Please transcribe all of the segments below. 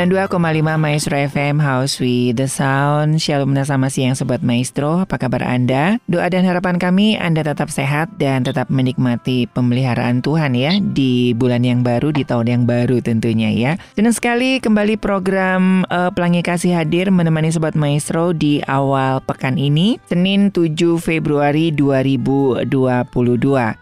92,5 Maestro FM House with the Sound. Shalom sama siang Sobat Maestro. Apa kabar Anda? Doa dan harapan kami Anda tetap sehat dan tetap menikmati pemeliharaan Tuhan ya Di bulan yang baru, di tahun yang baru tentunya ya. Dan sekali kembali program uh, Pelangi Kasih hadir menemani Sobat Maestro di awal pekan ini Senin 7 Februari 2022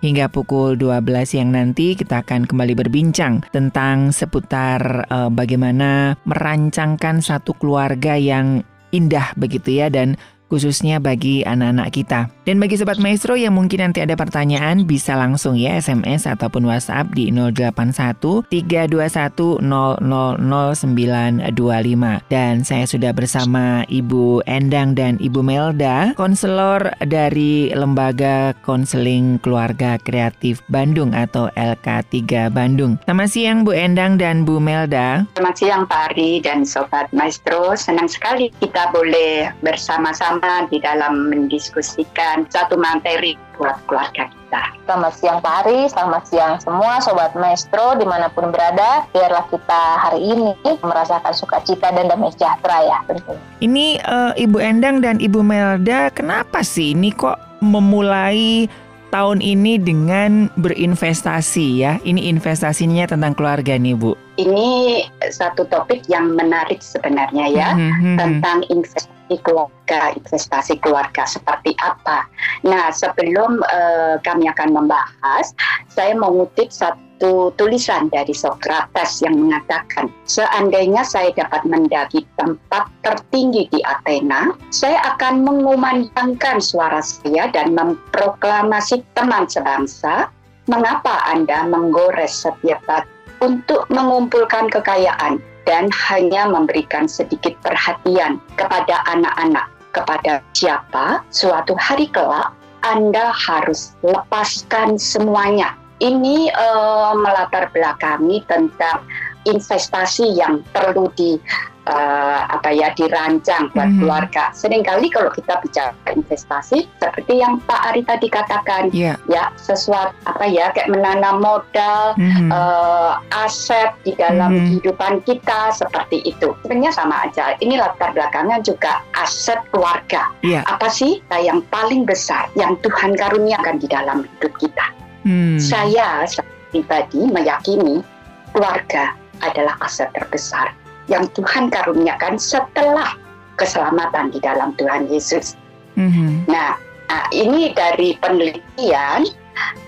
Hingga pukul 12 siang nanti kita akan kembali berbincang Tentang seputar uh, bagaimana merancangkan satu keluarga yang indah begitu ya dan khususnya bagi anak-anak kita. Dan bagi Sobat Maestro yang mungkin nanti ada pertanyaan bisa langsung ya SMS ataupun WhatsApp di 081 321 000925. Dan saya sudah bersama Ibu Endang dan Ibu Melda, konselor dari Lembaga Konseling Keluarga Kreatif Bandung atau LK3 Bandung. Selamat siang Bu Endang dan Bu Melda. Selamat siang Pak Ari dan Sobat Maestro. Senang sekali kita boleh bersama-sama bersama di dalam mendiskusikan satu materi buat keluarga kita. Selamat siang Pak Ari, selamat siang semua Sobat Maestro di mana pun berada. Biarlah kita hari ini merasakan sukacita dan damai sejahtera ya tentunya. Ini uh, Ibu Endang dan Ibu Melda, kenapa sih ini kok memulai tahun ini dengan berinvestasi ya. Ini investasinya tentang keluarga nih Bu. Ini satu topik yang menarik sebenarnya ya mm -hmm. tentang investasi keluarga, investasi keluarga seperti apa. Nah sebelum uh, kami akan membahas, saya mengutip satu tulisan dari Socrates yang mengatakan, seandainya saya dapat mendaki tempat tertinggi di Athena, saya akan mengumandangkan suara saya dan memproklamasi teman sebangsa, mengapa Anda menggores setiap batu untuk mengumpulkan kekayaan dan hanya memberikan sedikit perhatian kepada anak-anak, kepada siapa? Suatu hari kelak anda harus lepaskan semuanya. Ini uh, melatar belakangi tentang investasi yang perlu di uh, apa ya dirancang buat mm-hmm. keluarga. Seringkali kalau kita bicara investasi seperti yang Pak Ari tadi katakan, yeah. ya sesuatu apa ya kayak menanam modal, mm-hmm. uh, aset di dalam mm-hmm. kehidupan kita seperti itu. Sebenarnya sama aja. Ini latar belakangnya juga aset keluarga. Yeah. Apa sih yang paling besar yang Tuhan karuniakan di dalam hidup kita? Hmm. Saya pribadi meyakini keluarga adalah aset terbesar yang Tuhan karuniakan setelah keselamatan di dalam Tuhan Yesus. Mm-hmm. Nah, nah, ini dari penelitian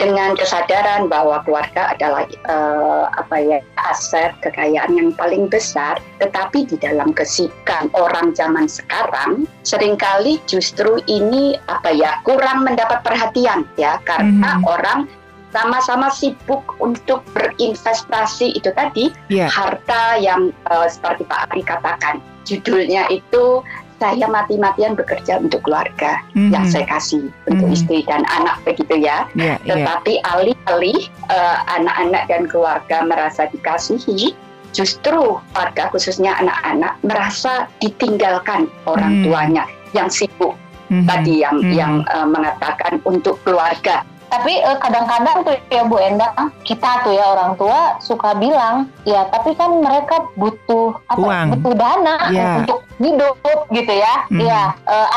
dengan kesadaran bahwa keluarga adalah uh, apa ya aset kekayaan yang paling besar, tetapi di dalam kesibukan orang zaman sekarang sering kali justru ini apa ya kurang mendapat perhatian ya karena mm-hmm. orang sama-sama sibuk untuk berinvestasi itu tadi yeah. harta yang uh, seperti Pak Ari katakan judulnya itu saya mati-matian bekerja untuk keluarga mm-hmm. yang saya kasih untuk mm-hmm. istri dan anak begitu ya. Yeah, iya. Tetapi yeah. alih-alih uh, anak-anak dan keluarga merasa dikasihi, justru warga khususnya anak-anak merasa ditinggalkan orang mm. tuanya yang sibuk mm-hmm. tadi yang mm-hmm. yang uh, mengatakan untuk keluarga tapi uh, kadang-kadang tuh ya Bu Endang kita tuh ya orang tua suka bilang ya tapi kan mereka butuh apa Uang. butuh dana yeah. untuk hidup gitu ya mm. ya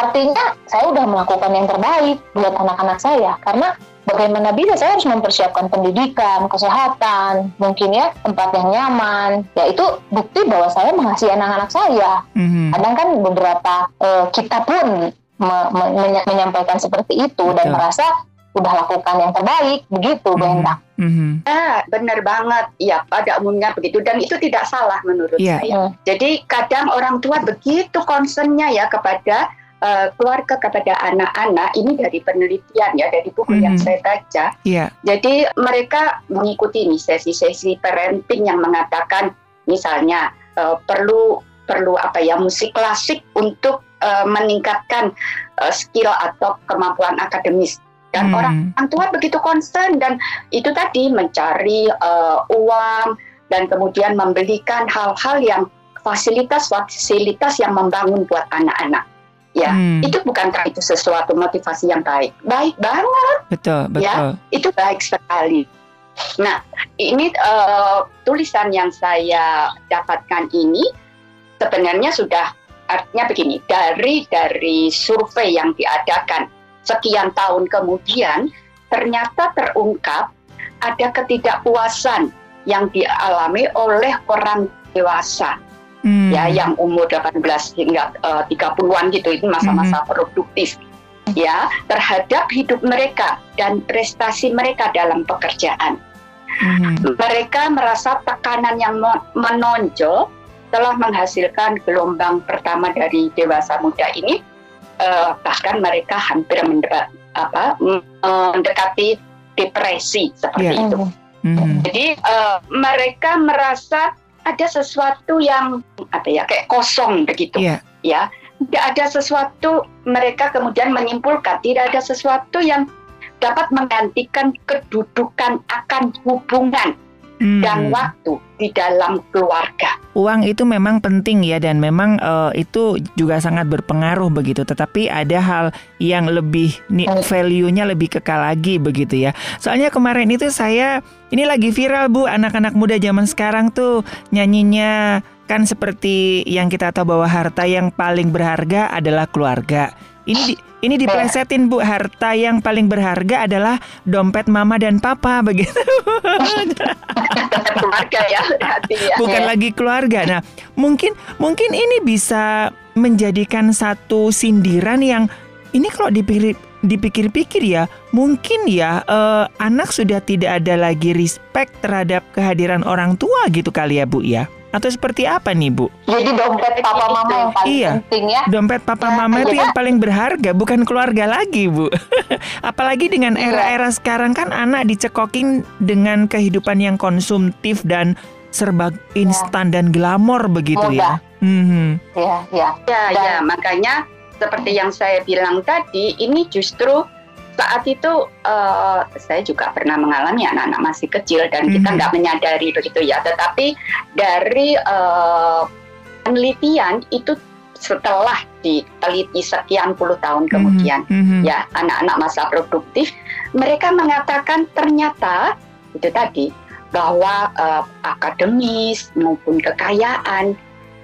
artinya saya udah melakukan yang terbaik buat anak-anak saya karena bagaimana bisa saya harus mempersiapkan pendidikan, kesehatan, mungkin ya tempat yang nyaman. Ya itu bukti bahwa saya mengasihi anak-anak saya. Mm-hmm. Kadang kan beberapa uh, kita pun me- me- menyampaikan seperti itu Betul. dan merasa udah lakukan yang terbaik begitu mm -hmm. Benda. Mm -hmm. Ah, benar banget. Ya, pada umumnya begitu dan itu tidak salah menurut yeah. saya. Mm. Jadi kadang orang tua begitu concernnya ya kepada uh, keluarga kepada anak-anak ini dari penelitian ya dari buku mm-hmm. yang saya baca. Yeah. Jadi mereka mengikuti ini sesi-sesi parenting yang mengatakan misalnya uh, perlu perlu apa ya musik klasik untuk uh, meningkatkan uh, skill atau kemampuan akademis dan hmm. orang tua begitu concern dan itu tadi mencari uh, uang dan kemudian membelikan hal-hal yang fasilitas-fasilitas yang membangun buat anak-anak. Ya hmm. itu bukankah itu sesuatu motivasi yang baik. Baik banget. Betul ya, betul. ya itu baik sekali. Nah ini uh, tulisan yang saya dapatkan ini sebenarnya sudah artinya begini. Dari dari survei yang diadakan sekian tahun kemudian ternyata terungkap ada ketidakpuasan yang dialami oleh orang dewasa hmm. ya yang umur 18 hingga uh, 30-an gitu itu masa-masa hmm. produktif ya terhadap hidup mereka dan prestasi mereka dalam pekerjaan. Hmm. Mereka merasa tekanan yang menonjol telah menghasilkan gelombang pertama dari dewasa muda ini uh, bahkan mereka hampir mendebat, apa, mendekati depresi seperti yeah. itu. Mm-hmm. Jadi uh, mereka merasa ada sesuatu yang apa ya kayak kosong begitu yeah. ya tidak ada sesuatu mereka kemudian menyimpulkan tidak ada sesuatu yang dapat menggantikan kedudukan akan hubungan hmm. dan waktu di dalam keluarga. Uang itu memang penting ya dan memang uh, itu juga sangat berpengaruh begitu. Tetapi ada hal yang lebih value-nya lebih kekal lagi begitu ya. Soalnya kemarin itu saya ini lagi viral Bu anak-anak muda zaman sekarang tuh nyanyinya kan seperti yang kita tahu bahwa harta yang paling berharga adalah keluarga. Ini di, ini diplesetin Bu, harta yang paling berharga adalah dompet mama dan papa begitu. keluarga ya, ya, Bukan ya. lagi keluarga. Nah, mungkin mungkin ini bisa menjadikan satu sindiran yang ini kalau dipikir dipikir-pikir ya, mungkin ya uh, anak sudah tidak ada lagi respect terhadap kehadiran orang tua gitu kali ya Bu ya. Atau seperti apa nih Bu? Jadi dompet papa mama yang paling iya, penting ya. Dompet papa ya, mama itu yang paling berharga, bukan keluarga lagi Bu. Apalagi dengan iya. era-era sekarang kan anak dicekokin dengan kehidupan yang konsumtif dan serba iya. instan ya. dan glamor begitu Mudah. ya. Mm-hmm. Ya, ya. Ya, ya, makanya seperti yang saya bilang tadi, ini justru saat itu uh, saya juga pernah mengalami anak-anak masih kecil dan mm-hmm. kita mhm. nggak menyadari begitu ya. Tetapi dari uh, penelitian itu setelah diteliti sekian puluh tahun mhm. kemudian mm-hmm. ya anak-anak masa produktif mereka mengatakan ternyata itu tadi bahwa uh, akademis maupun kekayaan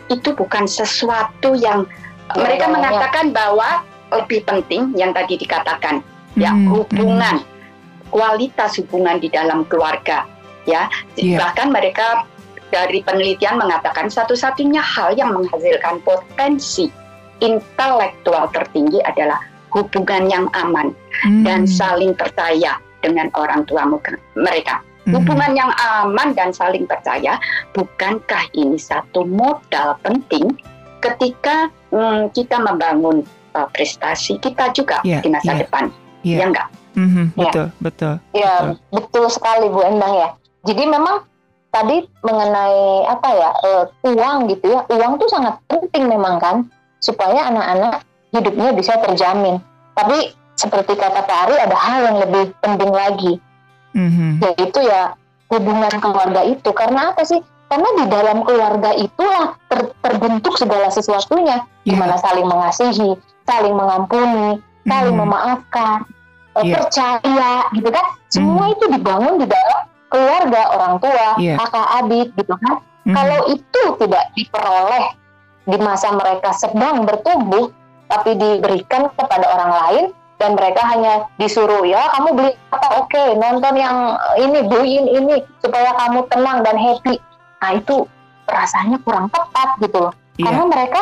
itu bukan sesuatu yang oh, mereka mengatakan bahwa lebih penting yang tadi dikatakan ya hubungan hmm. kualitas hubungan di dalam keluarga ya yeah. bahkan mereka dari penelitian mengatakan satu-satunya hal yang menghasilkan potensi intelektual tertinggi adalah hubungan yang aman hmm. dan saling percaya dengan orang tua mereka. Hmm. Hubungan yang aman dan saling percaya, bukankah ini satu modal penting ketika hmm, kita membangun uh, prestasi kita juga yeah, di masa yeah. depan? Iya ya enggak? Mm-hmm, betul, ya. betul. Ya, betul. betul sekali Bu Endang ya. Jadi memang tadi mengenai apa ya uh, uang gitu ya, uang tuh sangat penting memang kan supaya anak-anak hidupnya bisa terjamin. Tapi seperti kata Pak Ari ada hal yang lebih penting lagi, mm-hmm. yaitu ya hubungan keluarga itu. Karena apa sih? Karena di dalam keluarga itulah ter- terbentuk segala sesuatunya, yeah. gimana saling mengasihi, saling mengampuni, saling hmm. memaafkan, yeah. percaya gitu kan. Semua hmm. itu dibangun di dalam keluarga, orang tua, yeah. kakak adik gitu kan. Hmm. Kalau itu tidak diperoleh di masa mereka sedang bertumbuh tapi diberikan kepada orang lain, dan mereka hanya disuruh ya kamu beli apa oke okay, nonton yang ini beliin ini supaya kamu tenang dan happy nah itu rasanya kurang tepat gitu loh yeah. karena mereka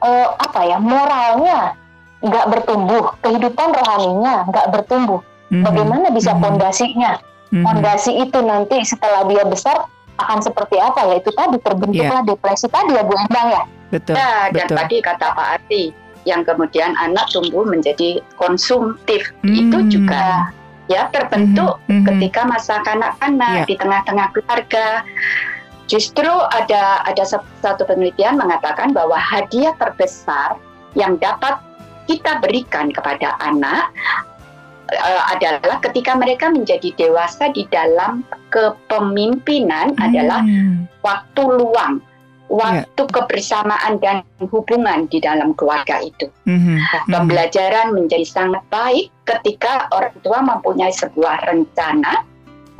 uh, apa ya moralnya nggak bertumbuh kehidupan rohaninya nggak bertumbuh mm-hmm. bagaimana bisa mm-hmm. fondasinya mm-hmm. fondasi itu nanti setelah dia besar akan seperti apa ya itu tadi terbentuklah yeah. depresi tadi ya Bu Endang ya betul nah, dan betul. tadi kata Pak Ati yang kemudian anak tumbuh menjadi konsumtif hmm. itu juga ya terbentuk hmm. Hmm. ketika masa kanak-kanak yeah. di tengah-tengah keluarga. Justru ada ada satu penelitian mengatakan bahwa hadiah terbesar yang dapat kita berikan kepada anak uh, adalah ketika mereka menjadi dewasa di dalam kepemimpinan hmm. adalah waktu luang waktu yeah. kebersamaan dan hubungan di dalam keluarga itu. Mm-hmm. Pembelajaran menjadi sangat baik ketika orang tua mempunyai sebuah rencana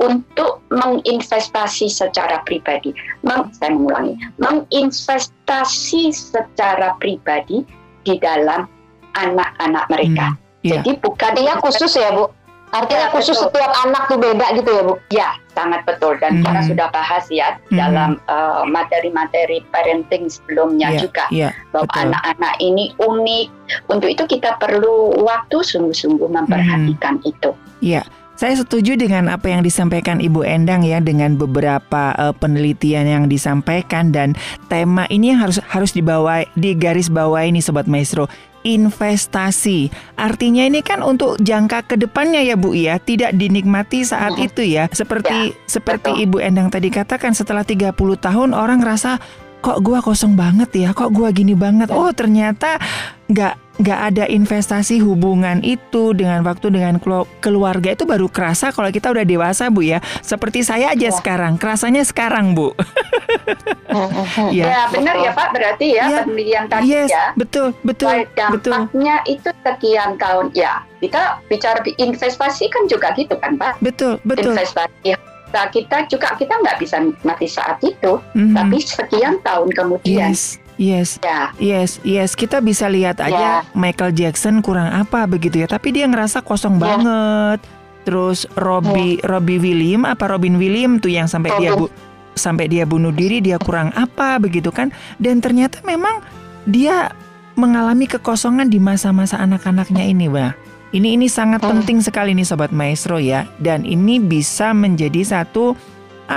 untuk menginvestasi secara pribadi. Meng, saya mengulangi, menginvestasi secara pribadi di dalam anak-anak mereka. Mm, yeah. Jadi bukan dia khusus ya, Bu Artinya ya, khusus betul. setiap anak tuh beda gitu ya Bu? Ya, sangat betul. Dan hmm. kita sudah bahas ya hmm. dalam uh, materi-materi parenting sebelumnya yeah, juga. Yeah, bahwa anak-anak ini unik. Untuk itu kita perlu waktu sungguh-sungguh memperhatikan hmm. itu. Iya. Saya setuju dengan apa yang disampaikan Ibu Endang ya dengan beberapa uh, penelitian yang disampaikan dan tema ini yang harus harus dibawa di garis bawah ini sobat maestro investasi. Artinya ini kan untuk jangka ke depannya ya Bu ya, tidak dinikmati saat hmm. itu ya. Seperti ya, seperti betul. Ibu Endang tadi katakan setelah 30 tahun orang rasa kok gua kosong banget ya, kok gua gini banget. Oh, ternyata nggak nggak ada investasi hubungan itu dengan waktu dengan keluarga itu baru kerasa kalau kita udah dewasa bu ya seperti saya aja ya. sekarang kerasanya sekarang bu ya, ya benar ya pak berarti ya, ya penelitian tadi yes, ya betul betul dampaknya betul. itu sekian tahun ya kita bicara investasi kan juga gitu kan pak betul betul investasi Nah, kita juga kita nggak bisa mati saat itu, mm-hmm. tapi sekian tahun kemudian. Yes. Yes, ya. yes, yes. Kita bisa lihat aja ya. Michael Jackson kurang apa begitu ya, tapi dia ngerasa kosong ya. banget. Terus Robbie, ya. Robbie William apa Robin William tuh yang sampai Robin. dia bu, sampai dia bunuh diri dia kurang apa begitu kan? Dan ternyata memang dia mengalami kekosongan di masa-masa anak-anaknya ini, bah. Ini ini sangat hmm. penting sekali nih sobat maestro ya dan ini bisa menjadi satu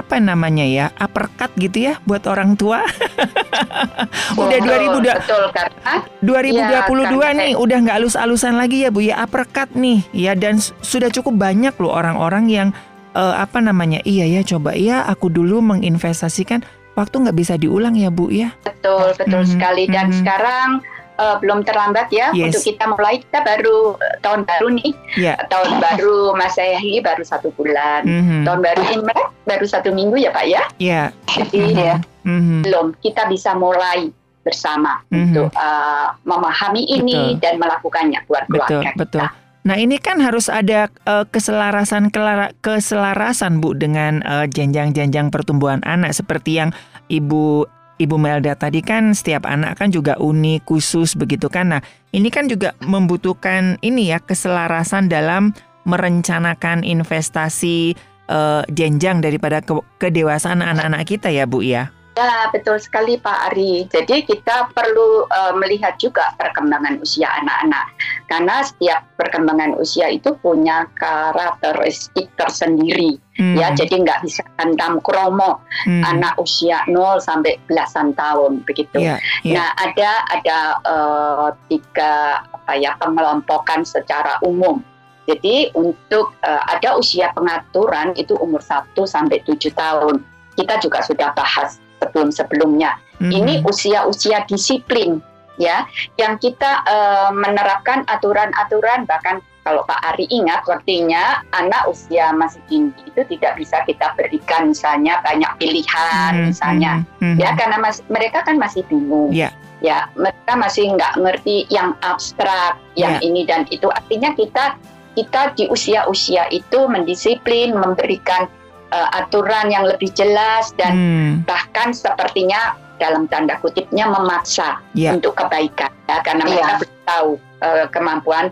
apa namanya ya uppercut gitu ya buat orang tua. udah betul, 2000 betul karena 2022 ya, nih udah nggak alus-alusan lagi ya Bu ya uppercut nih ya dan sudah cukup banyak loh orang-orang yang uh, apa namanya iya ya coba ya aku dulu menginvestasikan waktu nggak bisa diulang ya Bu ya. Betul betul mm -hmm. sekali dan mm -hmm. sekarang uh, belum terlambat ya yes. untuk kita mulai kita baru uh, tahun baru nih yeah. tahun baru Masehi baru satu bulan mm-hmm. tahun baru Imlek baru satu minggu ya Pak ya yeah. jadi mm-hmm. ya mm-hmm. belum kita bisa mulai bersama mm-hmm. untuk uh, memahami ini betul. dan melakukannya buat keluarga betul, kita. Betul. Nah ini kan harus ada uh, keselarasan kelara, keselarasan Bu dengan uh, jenjang-jenjang pertumbuhan anak seperti yang Ibu Ibu Melda tadi kan setiap anak kan juga unik, khusus begitu kan. Nah, ini kan juga membutuhkan ini ya keselarasan dalam merencanakan investasi uh, jenjang daripada ke kedewasaan anak-anak kita ya, Bu ya. Ya, betul sekali Pak Ari. Jadi kita perlu uh, melihat juga perkembangan usia anak-anak. Karena setiap perkembangan usia itu punya karakteristik tersendiri. Hmm. Ya, jadi nggak bisa hantam kromo hmm. anak usia 0 sampai belasan tahun begitu. Yeah, yeah. Nah, ada ada uh, tiga apa ya pengelompokan secara umum. Jadi untuk uh, ada usia pengaturan itu umur 1 sampai 7 tahun. Kita juga sudah bahas sebelum-sebelumnya. Mm-hmm. Ini usia-usia disiplin ya yang kita uh, menerapkan aturan-aturan bahkan kalau Pak Ari ingat waktunya anak usia masih tinggi itu tidak bisa kita berikan misalnya banyak pilihan mm-hmm. misalnya mm-hmm. ya karena mas, mereka kan masih bingung yeah. ya mereka masih nggak ngerti yang abstrak yang yeah. ini dan itu artinya kita kita di usia-usia itu mendisiplin memberikan uh, aturan yang lebih jelas dan hmm. bahkan sepertinya dalam tanda kutipnya memaksa yeah. untuk kebaikan ya karena mereka yeah. belum tahu uh, kemampuan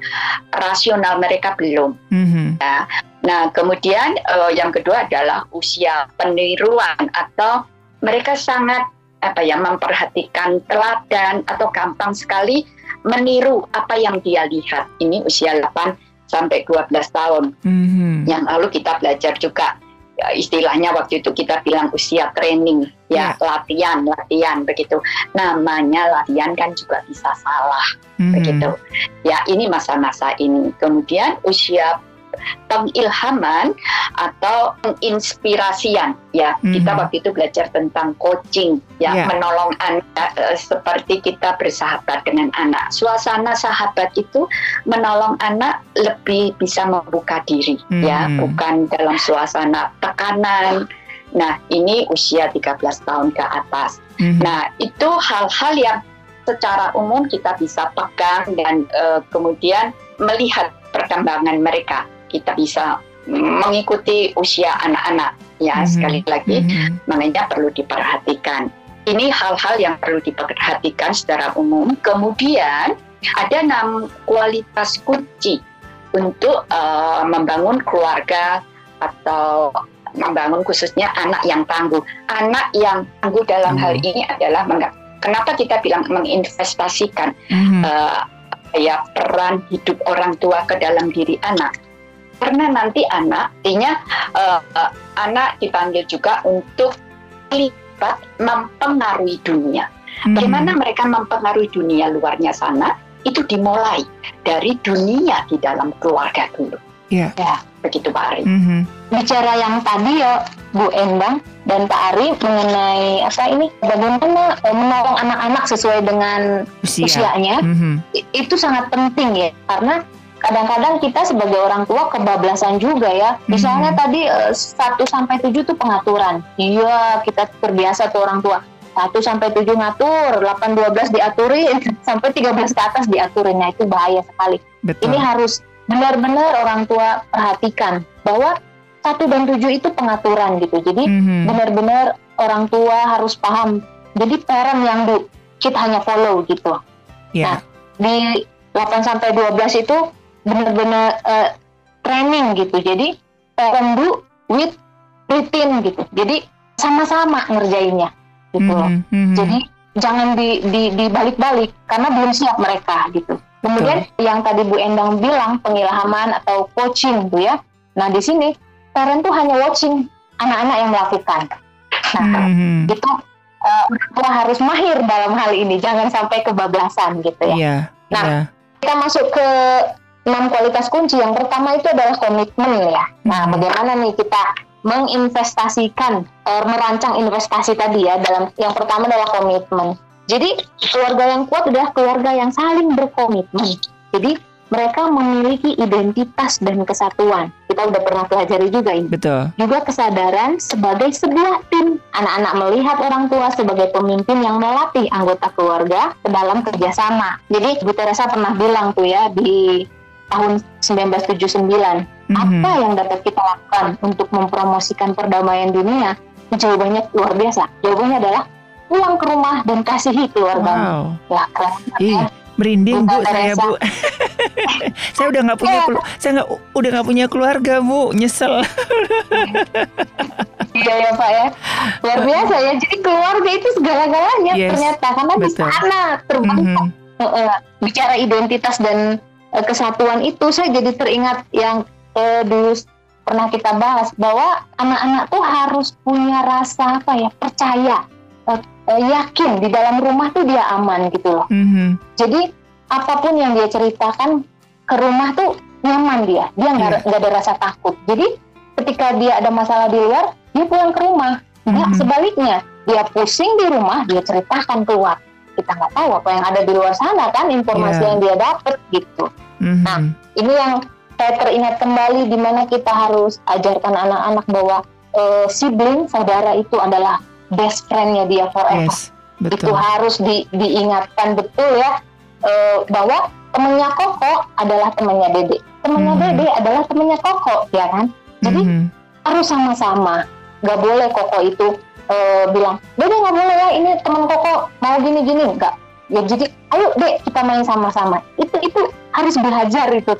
rasional mereka belum. Mm-hmm. Ya. Nah, kemudian uh, yang kedua adalah usia peniruan atau mereka sangat apa ya memperhatikan teladan atau gampang sekali meniru apa yang dia lihat. Ini usia 8 sampai 12 tahun. Mm-hmm. Yang lalu kita belajar juga istilahnya waktu itu kita bilang usia training ya yeah. latihan latihan begitu namanya latihan kan juga bisa salah mm-hmm. begitu ya ini masa-masa ini kemudian usia pengilhaman atau penginspirasian ya mm-hmm. kita waktu itu belajar tentang coaching ya yeah. menolong anak uh, seperti kita bersahabat dengan anak suasana sahabat itu menolong anak lebih bisa membuka diri mm-hmm. ya bukan dalam suasana tekanan nah ini usia 13 tahun ke atas mm-hmm. nah itu hal-hal yang secara umum kita bisa pegang dan uh, kemudian melihat perkembangan mereka kita bisa mengikuti usia anak-anak ya mm-hmm. sekali lagi mm-hmm. makanya perlu diperhatikan ini hal-hal yang perlu diperhatikan secara umum kemudian ada enam kualitas kunci untuk uh, membangun keluarga atau membangun khususnya anak yang tangguh anak yang tangguh dalam mm-hmm. hal ini adalah kenapa kita bilang menginvestasikan mm-hmm. uh, ya peran hidup orang tua ke dalam diri anak karena nanti anak artinya uh, uh, anak dipanggil juga untuk terlibat mempengaruhi dunia. Hmm. Bagaimana mereka mempengaruhi dunia luarnya sana? Itu dimulai dari dunia di dalam keluarga dulu. Yeah. Ya, begitu Pak Ari. Mm -hmm. Bicara yang tadi ya Bu Endang dan Pak Ari mengenai apa ini bagaimana eh, menolong anak-anak sesuai dengan Usia. usianya, mm -hmm. itu sangat penting ya karena kadang-kadang kita sebagai orang tua kebablasan juga ya. Misalnya hmm. tadi uh, eh, 1 sampai 7 itu pengaturan. Iya, kita terbiasa tuh orang tua. 1 sampai 7 ngatur, 8 12 diaturin, sampai 13 ke atas diaturin. Nah, itu bahaya sekali. Betul. Ini harus benar-benar orang tua perhatikan bahwa 1 dan 7 itu pengaturan gitu. Jadi hmm. benar-benar orang tua harus paham. Jadi parent yang di kita hanya follow gitu. Yeah. Nah, di 8 sampai 12 itu benar-benar uh, training gitu. Jadi parent do with rutin gitu. Jadi sama-sama ngerjainnya gitu loh. Mm -hmm. jadi jangan di, di dibalik-balik karena belum siap mereka gitu. Kemudian yang tadi Bu Endang bilang pengilhaman atau coaching tuh ya. Nah di sini parent tuh hanya watching anak-anak yang melakukan. Nah mm -hmm. itu uh, harus mahir dalam hal ini. Jangan sampai kebablasan gitu ya. Yeah, nah yeah. kita masuk ke enam kualitas kunci. Yang pertama itu adalah komitmen ya. Nah, hmm. bagaimana nih kita menginvestasikan, uh, merancang investasi tadi ya dalam yang pertama adalah komitmen. Jadi keluarga yang kuat adalah keluarga yang saling berkomitmen. Jadi mereka memiliki identitas dan kesatuan. Kita udah pernah pelajari juga ini. Betul. Juga kesadaran sebagai sebuah tim. Anak-anak melihat orang tua sebagai pemimpin yang melatih anggota keluarga ke dalam kerjasama. Jadi Bu Teresa pernah bilang tuh ya di tahun 1979. Mm-hmm. Apa yang dapat kita lakukan untuk mempromosikan perdamaian dunia? Jawabannya luar biasa. Jawabannya adalah pulang ke rumah dan kasihi keluarga. Wow. Ya, keren. Merinding bu saya bu. saya udah nggak punya ya. saya nggak udah nggak punya keluarga bu, nyesel. Iya ya Pak ya, luar biasa ya. Jadi keluarga itu segala-galanya yes, ternyata karena betul. di sana terbentuk mm-hmm. uh, bicara identitas dan uh, kesatuan itu saya jadi teringat yang uh, dulu pernah kita bahas bahwa anak-anak tuh harus punya rasa apa ya percaya uh, uh, yakin di dalam rumah tuh dia aman gitu loh mm-hmm. jadi apa pun yang dia ceritakan ke rumah tuh nyaman dia dia nggak yeah. ada rasa takut jadi ketika dia ada masalah di luar dia pulang ke rumah mm-hmm. sebaliknya dia pusing di rumah dia ceritakan keluar kita nggak tahu apa yang ada di luar sana kan informasi yeah. yang dia dapat gitu. Mm-hmm. Nah ini yang saya teringat kembali di mana kita harus ajarkan anak-anak bahwa uh, sibling saudara itu adalah best friendnya dia forever. Yes, betul. Itu harus di, diingatkan betul ya uh, bahwa temannya Koko adalah temannya Dede, temannya mm-hmm. Dede adalah temannya Koko, ya kan? Jadi mm-hmm. harus sama-sama. Gak boleh Koko itu uh, bilang, Dede nggak boleh ya ini teman Koko mau gini-gini, nggak. ya jadi ayo dek kita main sama-sama itu itu harus belajar itu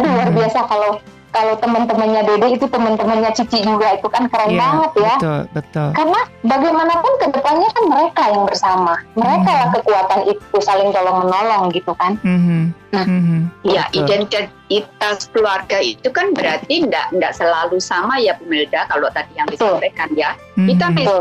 luar hmm. biasa kalau kalau teman-temannya Dede itu teman-temannya Cici juga itu kan keren yeah, banget ya. Betul, betul. Karena bagaimanapun ke depannya kan mereka yang bersama, mereka mm -hmm. kekuatan itu saling tolong menolong gitu kan. Mm -hmm. Nah, mm -hmm. ya identitas keluarga itu kan berarti tidak tidak selalu sama ya Bu Melda kalau tadi yang disampaikan ya. Mm -hmm. Kita bisa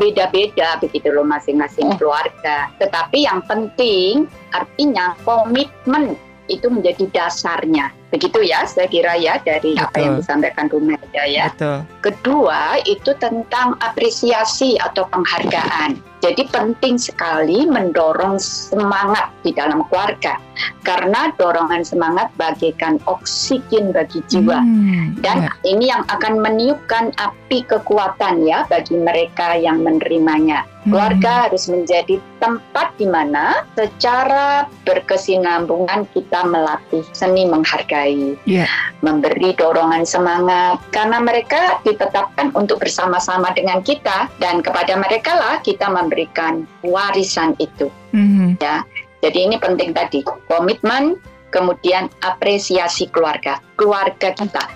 beda-beda begitu loh masing-masing mm -hmm. keluarga. Tetapi yang penting artinya komitmen itu menjadi dasarnya. Begitu ya, saya kira ya dari Betul. apa yang disampaikan Bu Melda ya. Betul. Kedua itu tentang apresiasi atau penghargaan. Jadi penting sekali mendorong semangat di dalam keluarga karena dorongan semangat bagaikan oksigen bagi jiwa hmm, dan ya. ini yang akan meniupkan api kekuatan ya bagi mereka yang menerimanya. Hmm. Keluarga harus menjadi tempat di mana secara berkesinambungan kita melatih seni menghargai, yeah. memberi dorongan semangat karena mereka ditetapkan untuk bersama-sama dengan kita dan kepada mereka lah kita memberi memberikan warisan itu. Mm-hmm. Ya, jadi ini penting tadi komitmen, kemudian apresiasi keluarga, keluarga kita.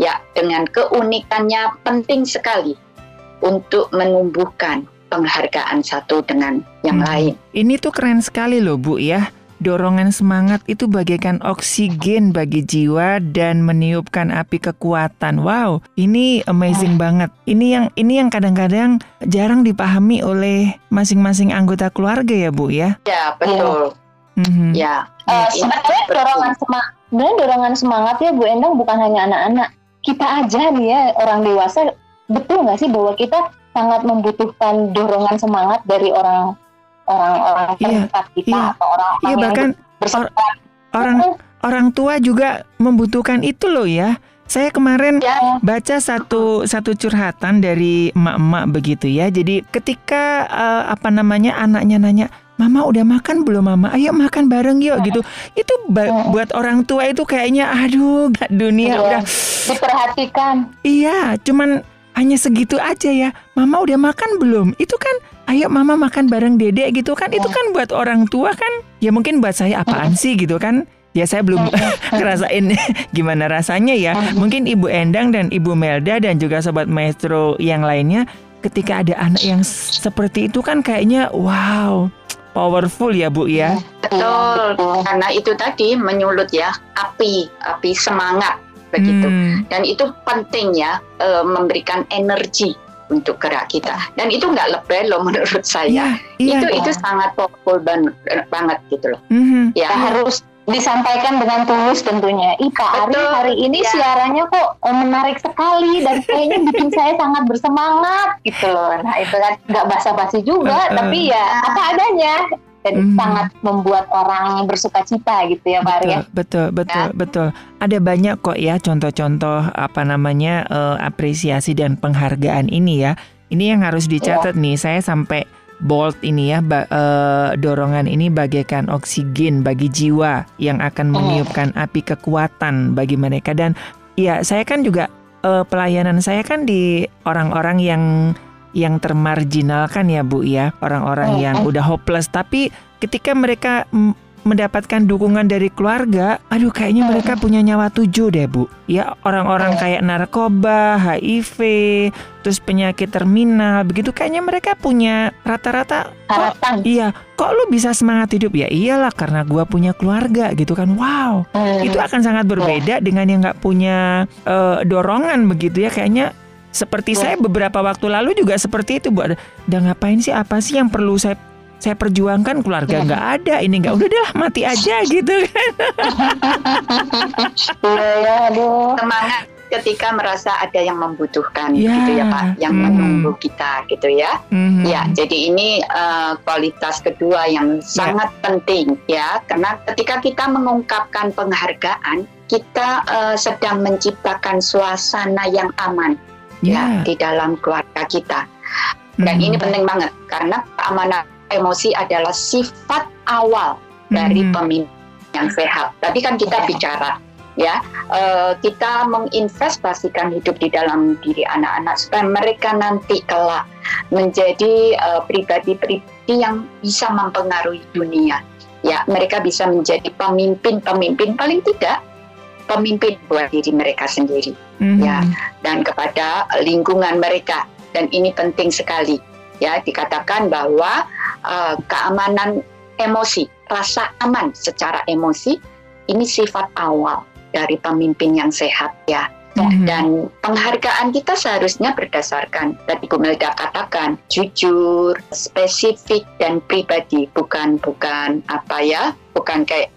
Ya, dengan keunikannya penting sekali untuk menumbuhkan penghargaan satu dengan yang hmm. lain. Ini tuh keren sekali loh Bu ya. Dorongan semangat itu bagaikan oksigen bagi jiwa dan meniupkan api kekuatan. Wow, ini amazing oh. banget. Ini yang ini yang kadang-kadang jarang dipahami oleh masing-masing anggota keluarga ya, Bu ya. Ya, betul. Mm-hmm. Ya. Uh, sebenarnya dorongan semangat, sebenarnya dorongan semangat ya Bu Endang bukan hanya anak-anak. Kita aja nih ya orang dewasa betul nggak sih bahwa kita sangat membutuhkan dorongan semangat dari orang orang-orang iya, terdekat iya, kita iya, atau orang-orang iya, bahkan or, orang orang tua juga membutuhkan itu loh ya. Saya kemarin ya. baca satu satu curhatan dari emak-emak begitu ya. Jadi ketika uh, apa namanya anaknya nanya, "Mama udah makan belum, Mama? Ayo makan bareng yuk." gitu. Itu ba- buat orang tua itu kayaknya aduh, gak dunia ya. udah diperhatikan. Iya, cuman hanya segitu aja ya. Mama udah makan belum? Itu kan ayo mama makan bareng dede gitu kan. Itu kan buat orang tua kan. Ya mungkin buat saya apaan sih gitu kan. Ya saya belum ngerasain gimana rasanya ya. Mungkin ibu Endang dan ibu Melda dan juga sobat maestro yang lainnya ketika ada anak yang seperti itu kan kayaknya wow powerful ya Bu ya. Betul. Karena itu tadi menyulut ya api api semangat begitu. Hmm. dan itu penting ya e, memberikan energi untuk gerak kita dan itu nggak lebay loh menurut saya yeah, yeah, itu yeah. itu sangat powerful banget, banget gitu loh mm-hmm. ya harus disampaikan dengan tulus tentunya. Ih Pak Ari hari ini ya. siarannya kok eh, menarik sekali dan kayaknya bikin saya sangat bersemangat gitu loh. Nah itu kan nggak basa-basi juga, uh, uh. tapi ya apa adanya dan mm. sangat membuat orang bersuka cita gitu ya Pak Arya. Betul, betul, ya. betul. Ada banyak kok ya contoh-contoh apa namanya uh, apresiasi dan penghargaan ini ya. Ini yang harus dicatat ya. nih. Saya sampai bold ini ya ba, uh, dorongan ini bagaikan oksigen bagi jiwa yang akan meniupkan api kekuatan bagi mereka dan ya saya kan juga uh, pelayanan saya kan di orang-orang yang yang termarginalkan ya Bu ya, orang-orang yang udah hopeless tapi ketika mereka mendapatkan dukungan dari keluarga, aduh kayaknya mereka punya nyawa tujuh deh bu. Ya orang-orang kayak narkoba, HIV, terus penyakit terminal, begitu kayaknya mereka punya rata-rata harapan. Iya, kok lu bisa semangat hidup ya? Iyalah karena gua punya keluarga gitu kan. Wow, hmm. itu akan sangat berbeda dengan yang nggak punya uh, dorongan begitu ya. Kayaknya seperti saya beberapa waktu lalu juga seperti itu bu. Udah ngapain sih? Apa sih yang perlu saya saya perjuangkan keluarga iya. nggak ya. ada ini nggak udah deh mati aja gitu kan ya, aduh. semangat ketika merasa ada yang membutuhkan ya. gitu ya Pak yang hmm. menunggu kita gitu ya hmm. ya jadi ini uh, kualitas kedua yang ya. sangat penting ya karena ketika kita mengungkapkan penghargaan kita uh, sedang menciptakan suasana yang aman ya, ya di dalam keluarga kita. Dan hmm. ini penting banget karena keamanan emosi adalah sifat awal hmm. dari pemimpin yang sehat. Tadi kan kita bicara ya uh, kita menginvestasikan hidup di dalam diri anak-anak supaya mereka nanti kelak menjadi uh, pribadi pribadi yang bisa mempengaruhi dunia. Ya, mereka bisa menjadi pemimpin-pemimpin paling tidak pemimpin buat diri mereka sendiri. Mm-hmm. Ya, dan kepada lingkungan mereka. Dan ini penting sekali. Ya, dikatakan bahwa uh, keamanan emosi, rasa aman secara emosi ini sifat awal dari pemimpin yang sehat ya mm-hmm. dan penghargaan kita seharusnya berdasarkan tadi Bu Melda katakan jujur, spesifik dan pribadi bukan bukan apa ya bukan kayak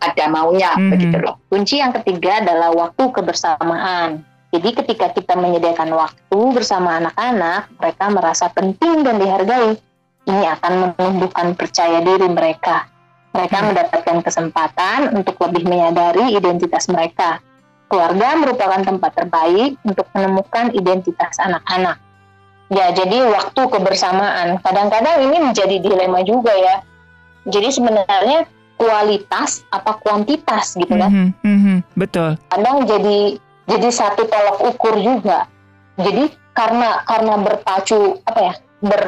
ada maunya mm-hmm. begitu loh. Kunci yang ketiga adalah waktu kebersamaan. Jadi ketika kita menyediakan waktu bersama anak-anak, mereka merasa penting dan dihargai. Ini akan menumbuhkan percaya diri mereka. Mereka hmm. mendapatkan kesempatan untuk lebih menyadari identitas mereka keluarga merupakan tempat terbaik untuk menemukan identitas anak-anak. Ya, jadi waktu kebersamaan. Kadang-kadang ini menjadi dilema juga ya. Jadi sebenarnya kualitas apa kuantitas gitu kan? Mm -hmm, mm -hmm, betul. Kadang jadi jadi satu tolak ukur juga. Jadi karena karena berpacu apa ya ber,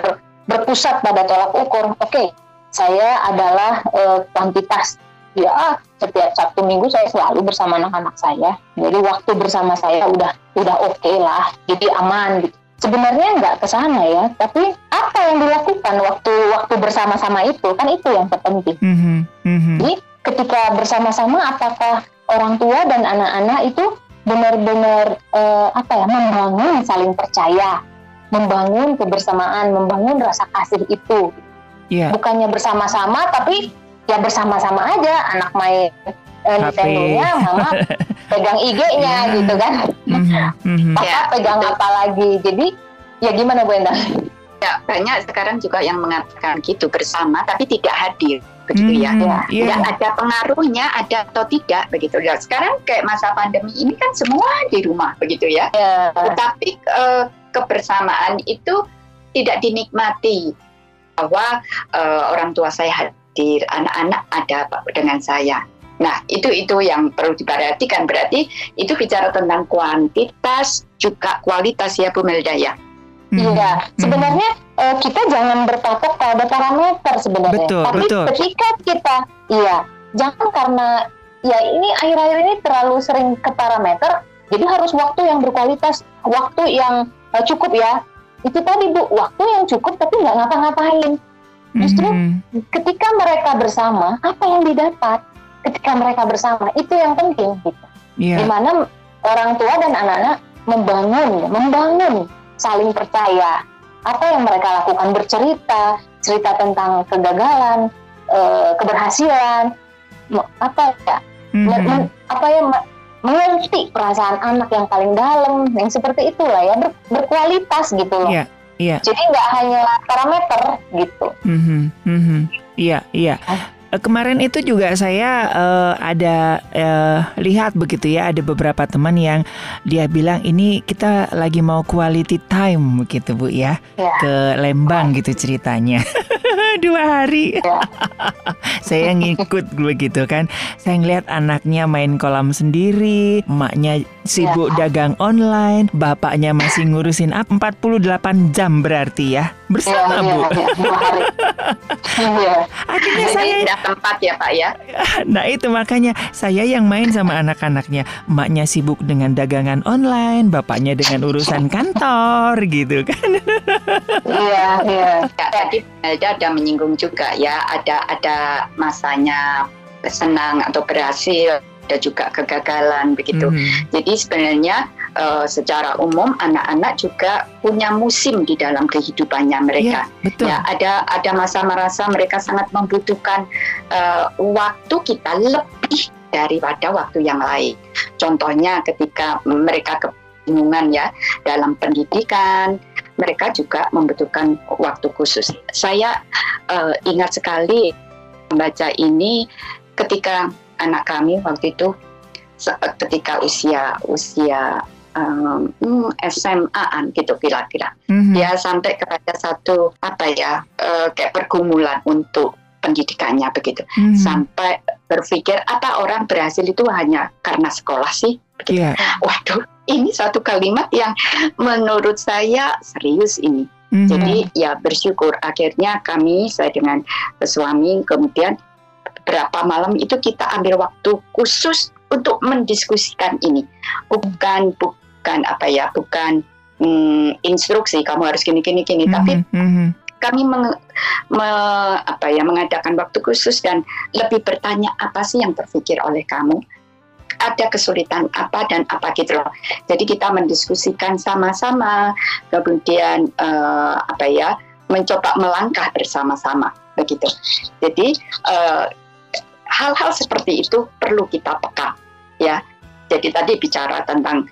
berpusat pada tolak ukur. Oke, okay, saya adalah uh, kuantitas ya setiap Sabtu Minggu saya selalu bersama anak-anak saya. Jadi waktu bersama saya udah udah oke okay lah, jadi aman gitu. Sebenarnya nggak ke sana ya, tapi apa yang dilakukan waktu waktu bersama-sama itu kan itu yang terpenting. Mm -hmm. Mm -hmm. Jadi ketika bersama-sama apakah orang tua dan anak-anak itu benar-benar uh, apa ya membangun saling percaya, membangun kebersamaan, membangun rasa kasih itu. Yeah. Bukannya bersama-sama tapi ya bersama-sama aja anak main uh, Nintendo-nya, mama pegang IG-nya yeah. gitu kan. Mm-hmm. Papa yeah. pegang apa lagi. Jadi ya gimana Bu Endang? Ya, banyak sekarang juga yang mengatakan gitu bersama tapi tidak hadir begitu ya. ya. Yeah. Ya ada pengaruhnya ada atau tidak begitu ya. Sekarang kayak masa pandemi ini kan semua di rumah begitu ya. Yeah. Tetapi uh, kebersamaan itu tidak dinikmati bahwa uh, orang tua saya hadir, anak-anak ada dengan saya. Nah, itu itu yang perlu diperhatikan. Berarti itu bicara tentang kuantitas juga kualitas ya Bu Melda ya. Hmm. Iya, hmm. sebenarnya uh, kita jangan berpatok pada parameter sebenarnya. Betul, Tapi betul. ketika kita, iya, jangan karena ya ini akhir-akhir ini terlalu sering ke parameter, jadi harus waktu yang berkualitas, waktu yang uh, cukup ya. Itu tadi Bu, waktu yang cukup tapi nggak ngapa-ngapain. Justru mm-hmm. ketika mereka bersama, apa yang didapat ketika mereka bersama itu yang penting gitu. Yeah. Di mana orang tua dan anak-anak membangun, membangun saling percaya. Apa yang mereka lakukan bercerita, cerita tentang kegagalan, e, keberhasilan, apa ya, mm-hmm. apa ya mengerti perasaan anak yang paling dalam, yang seperti itulah ya ber, berkualitas gitu loh. Yeah. Iya. Jadi nggak hanya parameter gitu. Mm -hmm, mm -hmm. Iya, iya. Eh, kemarin itu juga saya uh, ada uh, lihat begitu ya ada beberapa teman yang dia bilang ini kita lagi mau quality time begitu bu ya, ya. ke Lembang gitu ceritanya dua hari ya. saya ngikut begitu kan saya ngeliat anaknya main kolam sendiri emaknya sibuk ya. dagang online bapaknya masih ngurusin 48 jam berarti ya bersama ya, bu ya, ya. akhirnya saya tempat ya Pak ya. Nah itu makanya saya yang main sama anak-anaknya. Emaknya sibuk dengan dagangan online, bapaknya dengan urusan kantor gitu kan. Iya, iya. Tadi ada menyinggung juga ya, ada ada masanya senang atau berhasil, ada juga kegagalan begitu. Hmm. Jadi sebenarnya uh, secara umum anak-anak juga punya musim di dalam kehidupannya mereka. Ya, betul. ya ada ada masa merasa mereka sangat membutuhkan uh, waktu kita lebih daripada waktu yang lain. Contohnya ketika mereka kebingungan ya dalam pendidikan, mereka juga membutuhkan waktu khusus. Saya uh, ingat sekali membaca ini ketika anak kami waktu itu ketika usia usia um, SMA-an gitu kira-kira. Mm-hmm. Dia sampai kepada satu apa ya uh, kayak pergumulan untuk pendidikannya begitu. Mm-hmm. Sampai berpikir apa orang berhasil itu hanya karena sekolah sih? Begitu. Yeah. Waduh, ini satu kalimat yang menurut saya serius ini. Mm-hmm. Jadi ya bersyukur akhirnya kami saya dengan suami kemudian beberapa malam itu kita ambil waktu khusus untuk mendiskusikan ini. Bukan bukan apa ya, bukan mm, instruksi kamu harus gini gini gini, mm-hmm. tapi mm-hmm. kami meng, me, apa ya mengadakan waktu khusus dan lebih bertanya apa sih yang terpikir oleh kamu ada kesulitan apa dan apa gitu loh. Jadi kita mendiskusikan sama-sama, kemudian uh, apa ya mencoba melangkah bersama-sama begitu. Jadi eh, hal-hal seperti itu perlu kita peka ya. Jadi tadi bicara tentang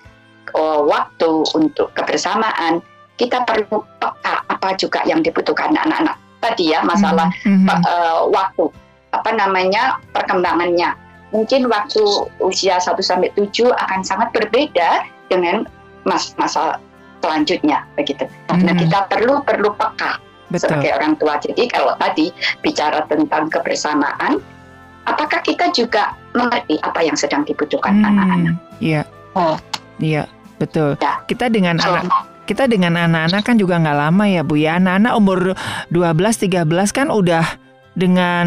uh, waktu untuk kebersamaan, kita perlu peka apa juga yang dibutuhkan anak-anak. Tadi ya masalah mm -hmm. uh, waktu apa namanya perkembangannya mungkin waktu usia 1 sampai 7 akan sangat berbeda dengan mas masa selanjutnya begitu. Hmm. Nah, kita perlu perlu peka Betul. sebagai orang tua. Jadi kalau tadi bicara tentang kebersamaan, apakah kita juga mengerti apa yang sedang dibutuhkan hmm. anak-anak? Iya. Oh. Iya, betul. Ya. Kita dengan so, anak kita dengan anak-anak kan juga nggak lama ya Bu ya. Anak-anak umur 12 13 kan udah dengan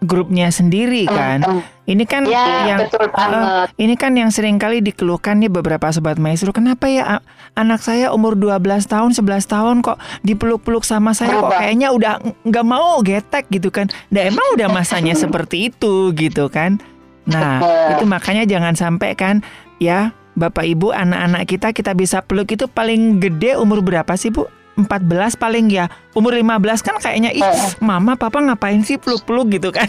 grupnya sendiri kan. Mm, Ini kan ya, yang betul Uh, ini kan yang sering kali dikeluhkan nih beberapa sobat maestro. Kenapa ya anak saya umur 12 tahun, 11 tahun kok dipeluk-peluk sama saya Berubah. kok kayaknya udah nggak mau getek gitu kan. Nah, emang udah masanya seperti itu gitu kan. Nah, itu makanya jangan sampai kan ya Bapak Ibu anak-anak kita kita bisa peluk itu paling gede umur berapa sih Bu? 14 paling ya. Umur 15 kan kayaknya ih eh. mama papa ngapain sih peluk-peluk? gitu kan.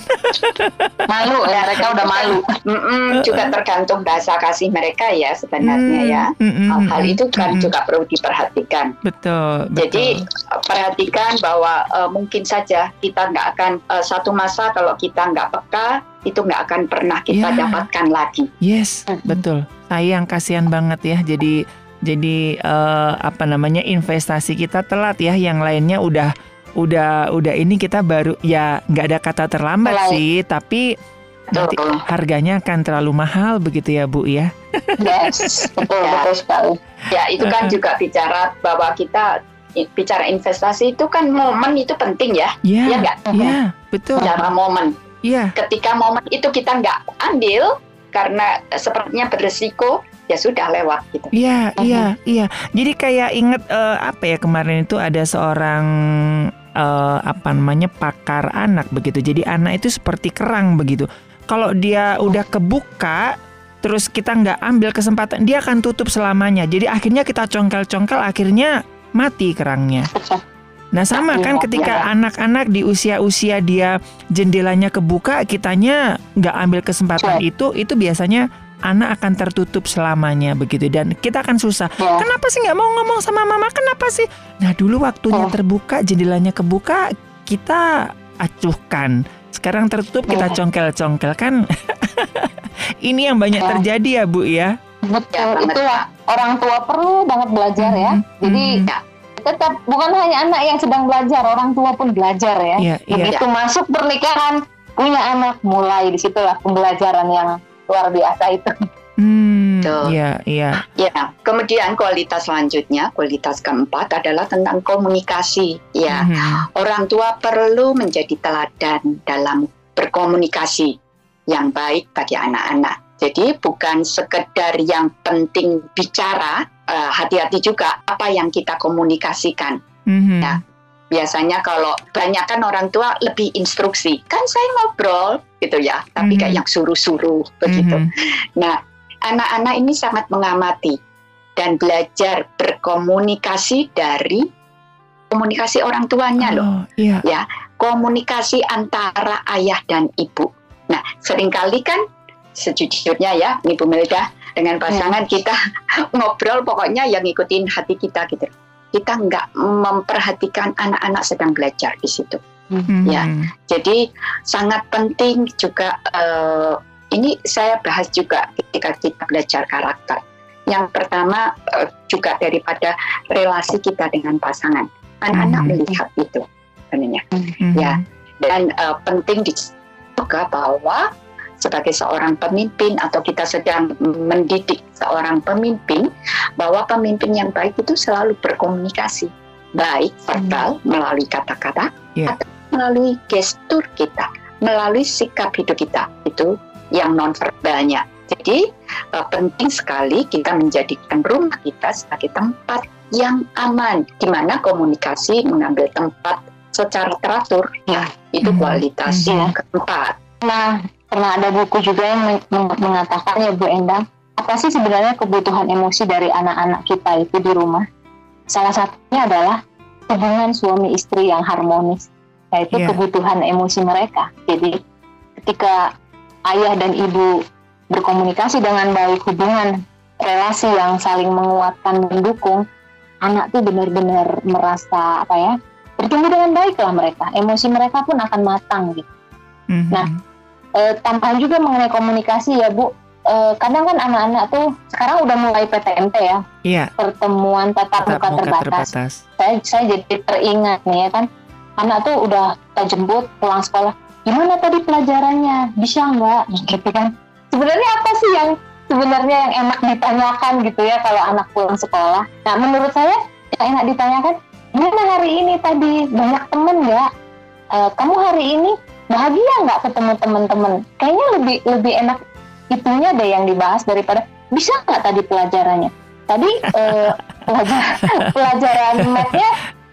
Malu ya mereka udah malu. Mm-mm, juga tergantung bahasa kasih mereka ya sebenarnya mm, ya. hal-hal itu kan mm, juga perlu diperhatikan. Betul jadi betul. perhatikan bahwa uh, mungkin saja kita nggak akan uh, satu masa kalau kita nggak peka itu nggak akan pernah kita yeah. dapatkan lagi. Yes mm-hmm. betul. Sayang kasihan banget ya. Jadi jadi uh, apa namanya investasi kita telat ya, yang lainnya udah udah udah ini kita baru ya nggak ada kata terlambat Mulai. sih, tapi nanti harganya akan terlalu mahal begitu ya Bu ya. Yes, betul ya. betul sekali. Ya itu kan juga bicara bahwa kita bicara investasi itu kan momen itu penting ya. Iya. Ya nggak? Iya, betul. Bicara momen. Iya. Ketika momen itu kita nggak ambil karena sepertinya beresiko, ya sudah lewat gitu. Iya, uh-huh. iya, iya. Jadi kayak inget uh, apa ya kemarin itu ada seorang uh, apa namanya pakar anak begitu. Jadi anak itu seperti kerang begitu. Kalau dia udah kebuka terus kita nggak ambil kesempatan dia akan tutup selamanya. Jadi akhirnya kita congkel-congkel akhirnya mati kerangnya. Nah sama kan iya, ketika iya. anak-anak di usia-usia dia jendelanya kebuka, kitanya nggak ambil kesempatan itu, itu biasanya anak akan tertutup selamanya begitu dan kita akan susah. Ya. Kenapa sih nggak mau ngomong sama mama? Kenapa sih? Nah dulu waktunya oh. terbuka, jendelanya kebuka, kita acuhkan. Sekarang tertutup kita ya. congkel-congkel kan. Ini yang banyak ya. terjadi ya Bu ya. Betul, itu ya orang tua perlu banget belajar ya. Mm -hmm. Jadi ya, tetap bukan hanya anak yang sedang belajar, orang tua pun belajar ya. ya Begitu ya. masuk pernikahan, punya anak, mulai di situlah pembelajaran yang luar biasa itu. Hmm, iya, iya. Ya, kemudian kualitas selanjutnya, kualitas keempat adalah tentang komunikasi. Ya, hmm. orang tua perlu menjadi teladan dalam berkomunikasi yang baik bagi anak-anak. Jadi bukan sekedar yang penting bicara, uh, hati-hati juga apa yang kita komunikasikan. Mm-hmm. Ya, biasanya kalau banyak kan orang tua lebih instruksi kan saya ngobrol gitu ya tapi mm-hmm. kayak yang suruh-suruh begitu mm-hmm. nah anak-anak ini sangat mengamati dan belajar berkomunikasi dari komunikasi orang tuanya oh, loh iya. ya komunikasi antara ayah dan ibu nah sering kali kan sejujurnya ya ibu Melda dengan pasangan ya. kita ngobrol pokoknya yang ngikutin hati kita gitu kita nggak memperhatikan anak-anak sedang belajar di situ. Mm-hmm. Ya, jadi sangat penting juga uh, ini saya bahas juga ketika kita belajar karakter. Yang pertama uh, juga daripada relasi kita dengan pasangan. Anak-anak mm-hmm. melihat itu sebenarnya. Mm-hmm. Ya, dan uh, penting juga bahwa sebagai seorang pemimpin atau kita sedang mendidik seorang pemimpin bahwa pemimpin yang baik itu selalu berkomunikasi baik verbal hmm. melalui kata-kata yeah. atau melalui gestur kita, melalui sikap hidup kita itu yang non verbalnya. Jadi uh, penting sekali kita menjadikan rumah kita sebagai tempat yang aman, di mana komunikasi mengambil tempat secara teratur. Ya, itu hmm. kualitas hmm. keempat. Nah, pernah ada buku juga yang mengatakan ya Bu Endang, apa sih sebenarnya kebutuhan emosi dari anak-anak kita itu di rumah? Salah satunya adalah hubungan suami istri yang harmonis, yaitu yeah. kebutuhan emosi mereka. Jadi ketika ayah dan ibu berkomunikasi dengan baik hubungan relasi yang saling menguatkan mendukung anak tuh benar-benar merasa apa ya bertumbuh dengan baik lah mereka emosi mereka pun akan matang gitu mm-hmm. nah e, tambahan juga mengenai komunikasi ya bu. E, kadang kan anak-anak tuh sekarang udah mulai PTMT ya. Yeah. pertemuan tatap muka, muka terbatas. terbatas. Saya saya jadi teringat nih ya kan anak tuh udah kita jemput pulang sekolah. Gimana tadi pelajarannya? Bisa nggak? Gitu kan. Sebenarnya apa sih yang sebenarnya yang enak ditanyakan gitu ya kalau anak pulang sekolah? Nah menurut saya yang enak ditanyakan gimana hari ini tadi? Banyak temen nggak? E, kamu hari ini bahagia nggak ketemu teman-teman kayaknya lebih lebih enak itunya deh yang dibahas daripada bisa nggak tadi pelajarannya tadi e, pelajaran pelajaran mathnya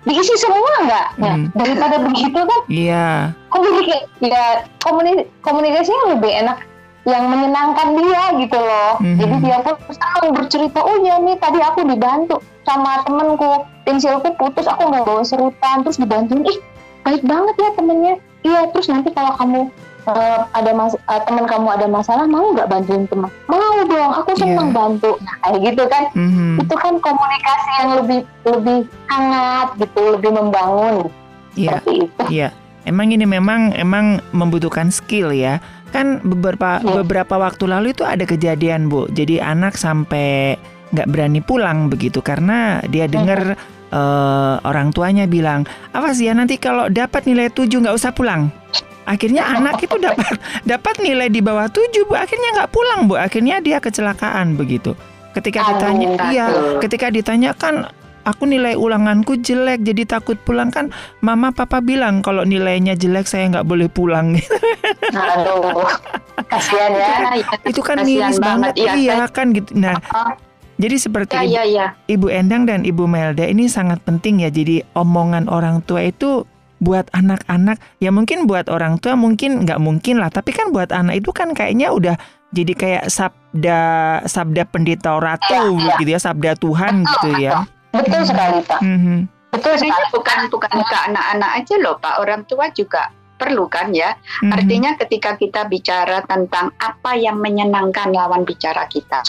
diisi semua nggak ya, hmm. daripada begitu kan iya yeah. komunikasi ya komunikasi komunikasinya lebih enak yang menyenangkan dia gitu loh. Mm-hmm. Jadi dia pun senang bercerita, oh ya nih tadi aku dibantu sama temenku, pensilku putus, aku nggak bawa serutan, terus dibantuin, ih baik banget ya temennya. Iya, terus nanti kalau kamu uh, ada mas uh, teman kamu ada masalah, mau nggak bantuin teman? Mau dong, aku senang yeah. bantu. Nah kayak gitu kan, mm-hmm. itu kan komunikasi yang lebih lebih hangat gitu, lebih membangun. Yeah. Seperti itu. Iya. Yeah. Emang ini memang emang membutuhkan skill ya kan beberapa ya. beberapa waktu lalu itu ada kejadian bu jadi anak sampai nggak berani pulang begitu karena dia dengar uh, orang tuanya bilang apa sih ya nanti kalau dapat nilai tujuh nggak usah pulang. Akhirnya anak itu dapat dapat nilai di bawah tujuh bu. Akhirnya nggak pulang bu. Akhirnya dia kecelakaan begitu. Ketika ditanya iya ketika ditanya kan aku nilai ulanganku jelek jadi takut pulang kan mama papa bilang kalau nilainya jelek saya nggak boleh pulang. Aduh kasihan ya. Itu kan miris banget, banget. iya kan gitu. Nah uh Jadi seperti ya, Ibu, ya, ya. Ibu Endang dan Ibu Melda ini sangat penting ya. Jadi omongan orang tua itu buat anak-anak ya mungkin buat orang tua mungkin nggak mungkin lah. Tapi kan buat anak itu kan kayaknya udah jadi kayak sabda sabda pendeta ratu ya, ya. gitu ya, sabda Tuhan gitu ya. Betul hmm. sekali Pak. Mm-hmm. Betul sekali. Bukan bukan ke anak-anak aja loh Pak, orang tua juga perlu kan ya. Mm-hmm. Artinya ketika kita bicara tentang apa yang menyenangkan lawan bicara kita,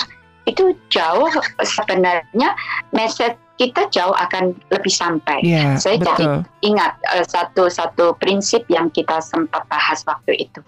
itu jauh sebenarnya message kita jauh akan lebih sampai. Yeah, Saya betul. jadi ingat uh, satu satu prinsip yang kita sempat bahas waktu itu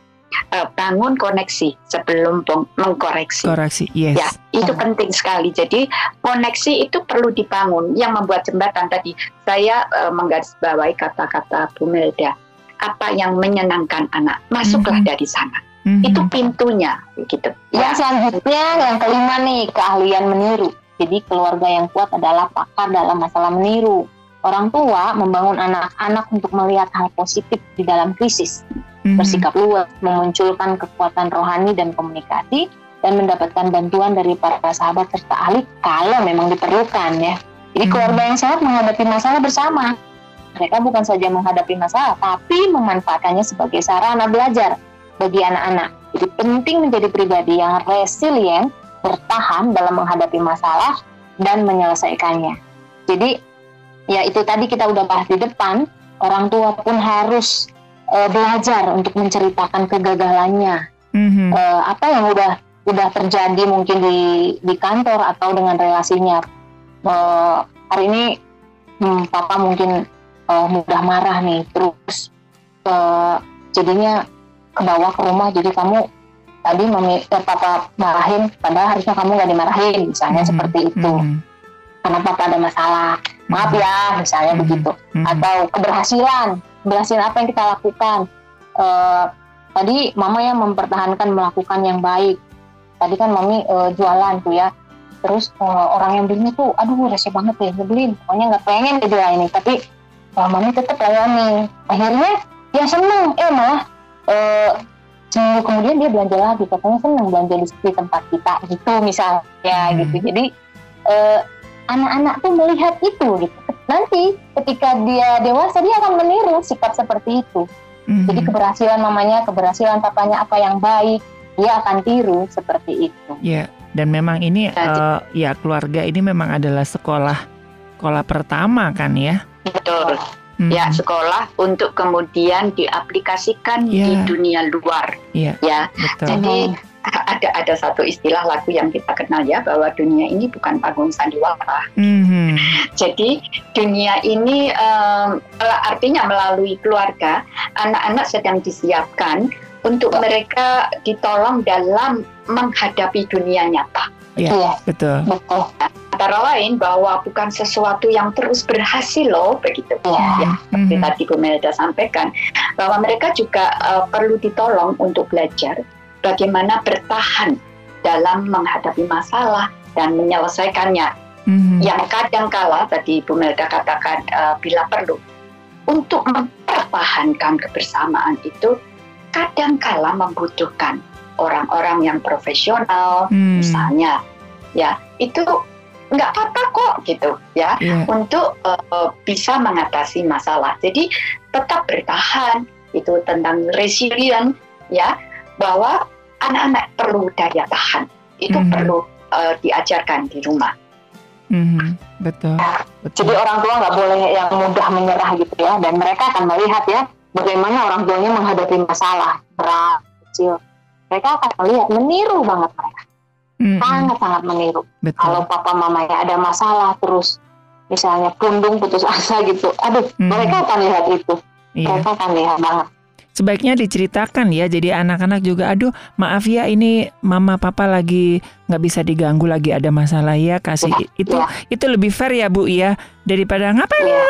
uh, bangun koneksi sebelum mengkoreksi. Koreksi, yes. Ya, itu hmm. penting sekali. Jadi koneksi itu perlu dibangun. Yang membuat jembatan tadi, saya uh, menggarisbawahi kata-kata Bu Melda. Apa yang menyenangkan anak, masuklah hmm. dari sana. Hmm. Itu pintunya, gitu. Yang ya. selanjutnya, yang kelima nih, keahlian meniru. Jadi keluarga yang kuat adalah pakar dalam masalah meniru. Orang tua membangun anak-anak untuk melihat hal positif di dalam krisis hmm. bersikap luas, memunculkan kekuatan rohani dan komunikasi, dan mendapatkan bantuan dari para sahabat serta ahli kalau memang diperlukan ya. Jadi hmm. keluarga yang sehat menghadapi masalah bersama. Mereka bukan saja menghadapi masalah, tapi memanfaatkannya sebagai sarana belajar bagi anak-anak. Jadi penting menjadi pribadi yang resilient, bertahan dalam menghadapi masalah dan menyelesaikannya. Jadi ya itu tadi kita udah bahas di depan, orang tua pun harus uh, belajar untuk menceritakan kegagalannya mm-hmm. uh, apa yang udah udah terjadi mungkin di di kantor atau dengan relasinya uh, hari ini hmm, papa mungkin uh, mudah marah nih terus uh, jadinya ke bawah ke rumah jadi kamu tadi mami eh, papa marahin padahal harusnya kamu gak dimarahin misalnya mm-hmm. seperti itu mm-hmm. karena papa ada masalah maaf mm-hmm. ya misalnya mm-hmm. begitu mm-hmm. atau keberhasilan berhasil apa yang kita lakukan. Uh, tadi mama yang mempertahankan melakukan yang baik. Tadi kan mami uh, jualan tuh ya. terus uh, orang yang belinya tuh aduh rese banget ya nyebelin pokoknya nggak pengen lah ini tapi mamanya tetap layani akhirnya dia seneng eh malah uh, seminggu kemudian dia belanja lagi. Katanya seneng belanja di, di tempat kita gitu misalnya hmm. gitu. Jadi uh, anak-anak tuh melihat itu gitu. Nanti ketika dia dewasa dia akan meniru sikap seperti itu. Hmm. jadi keberhasilan mamanya keberhasilan papanya apa yang baik dia akan tiru seperti itu. Ya dan memang ini uh, ya keluarga ini memang adalah sekolah sekolah pertama kan ya? Betul hmm. ya sekolah untuk kemudian diaplikasikan yeah. di dunia luar yeah. ya betul. jadi ada ada satu istilah lagu yang kita kenal ya bahwa dunia ini bukan panggung sandiwara. Mm-hmm. Jadi dunia ini um, artinya melalui keluarga anak-anak sedang disiapkan untuk mereka ditolong dalam menghadapi dunia nyata. Iya, ya, betul. Betul. Antara lain bahwa bukan sesuatu yang terus berhasil loh, begitu. Ya, ya seperti mm-hmm. tadi Bu Melda sampaikan, bahwa mereka juga uh, perlu ditolong untuk belajar bagaimana bertahan dalam menghadapi masalah dan menyelesaikannya. Mm-hmm. Yang kadang kala tadi Bu Melda katakan uh, bila perlu untuk mempertahankan kebersamaan itu kadang-kala membutuhkan orang-orang yang profesional, hmm. misalnya, ya itu nggak apa-apa kok gitu ya yeah. untuk uh, bisa mengatasi masalah. Jadi tetap bertahan itu tentang resilient ya bahwa anak-anak perlu daya tahan itu mm -hmm. perlu uh, diajarkan di rumah. Mm -hmm. Betul. Nah, betul. Jadi orang tua nggak boleh yang mudah menyerah gitu ya dan mereka akan melihat ya bagaimana orang tuanya menghadapi masalah berat kecil mereka akan melihat meniru banget mereka mm-hmm. sangat sangat meniru Betul. kalau papa mamanya ada masalah terus misalnya pundung putus asa gitu aduh mm-hmm. mereka akan lihat itu iya. mereka akan lihat banget sebaiknya diceritakan ya jadi anak-anak juga aduh maaf ya ini mama papa lagi nggak bisa diganggu lagi ada masalah ya kasih ya, itu ya. itu lebih fair ya bu ya daripada ngapain ya.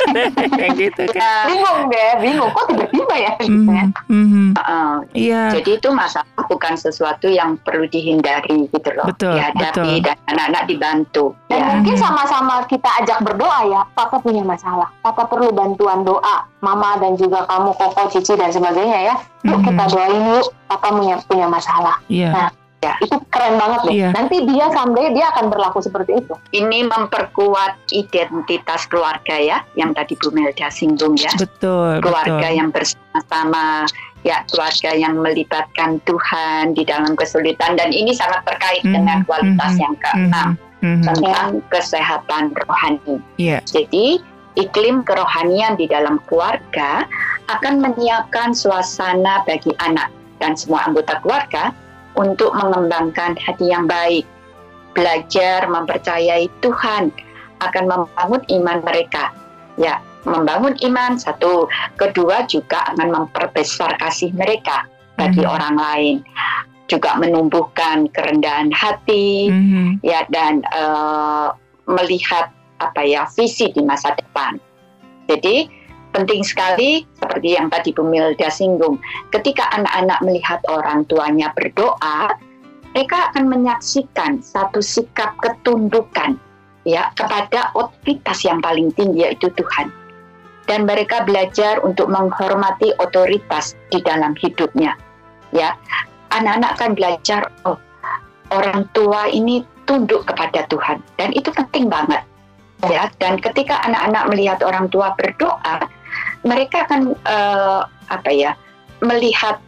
kayak gitu kan bingung deh bingung kok tiba-tiba ya gitu ya mm-hmm. uh, yeah. jadi itu masalah bukan sesuatu yang perlu dihindari gitu loh betul, dihadapi betul. dan anak-anak dibantu dan ya. mungkin sama-sama kita ajak berdoa ya papa punya masalah papa perlu bantuan doa mama dan juga kamu koko cici dan sebagainya ya yuk mm-hmm. kita doain yuk papa punya punya masalah yeah. nah Ya, itu keren banget loh. Iya. Nanti dia someday dia akan berlaku seperti itu. Ini memperkuat identitas keluarga ya, yang tadi Bu Melda singgung ya. Betul. Keluarga betul. yang bersama-sama, ya keluarga yang melibatkan Tuhan di dalam kesulitan dan ini sangat terkait mm-hmm. dengan kualitas mm-hmm. yang keenam mm-hmm. tentang yeah. kesehatan rohani. Yeah. Jadi iklim kerohanian di dalam keluarga akan menyiapkan suasana bagi anak dan semua anggota keluarga untuk mengembangkan hati yang baik, belajar mempercayai Tuhan akan membangun iman mereka. Ya, membangun iman satu, kedua juga akan memperbesar kasih mereka bagi mm-hmm. orang lain, juga menumbuhkan kerendahan hati, mm-hmm. ya dan uh, melihat apa ya visi di masa depan. Jadi penting sekali seperti yang tadi Bu Milda singgung, ketika anak-anak melihat orang tuanya berdoa, mereka akan menyaksikan satu sikap ketundukan ya kepada otoritas yang paling tinggi yaitu Tuhan. Dan mereka belajar untuk menghormati otoritas di dalam hidupnya. Ya, anak-anak akan belajar oh orang tua ini tunduk kepada Tuhan dan itu penting banget ya dan ketika anak-anak melihat orang tua berdoa mereka akan uh, apa ya melihat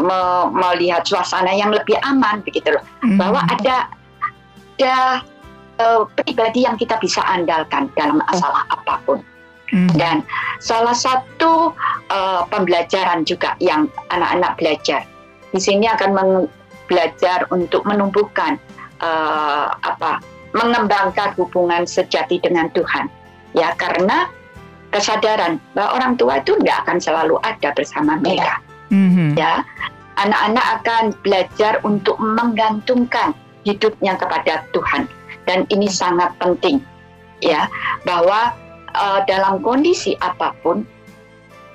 me, melihat suasana yang lebih aman begitu loh mm-hmm. bahwa ada ada uh, pribadi yang kita bisa andalkan dalam masalah apa pun mm-hmm. dan salah satu uh, pembelajaran juga yang anak-anak belajar di sini akan belajar untuk menumbuhkan uh, apa mengembangkan hubungan sejati dengan Tuhan ya karena kesadaran bahwa orang tua itu tidak akan selalu ada bersama iya. mereka. Mm-hmm. Ya, anak-anak akan belajar untuk menggantungkan hidupnya kepada Tuhan dan ini sangat penting ya bahwa uh, dalam kondisi apa pun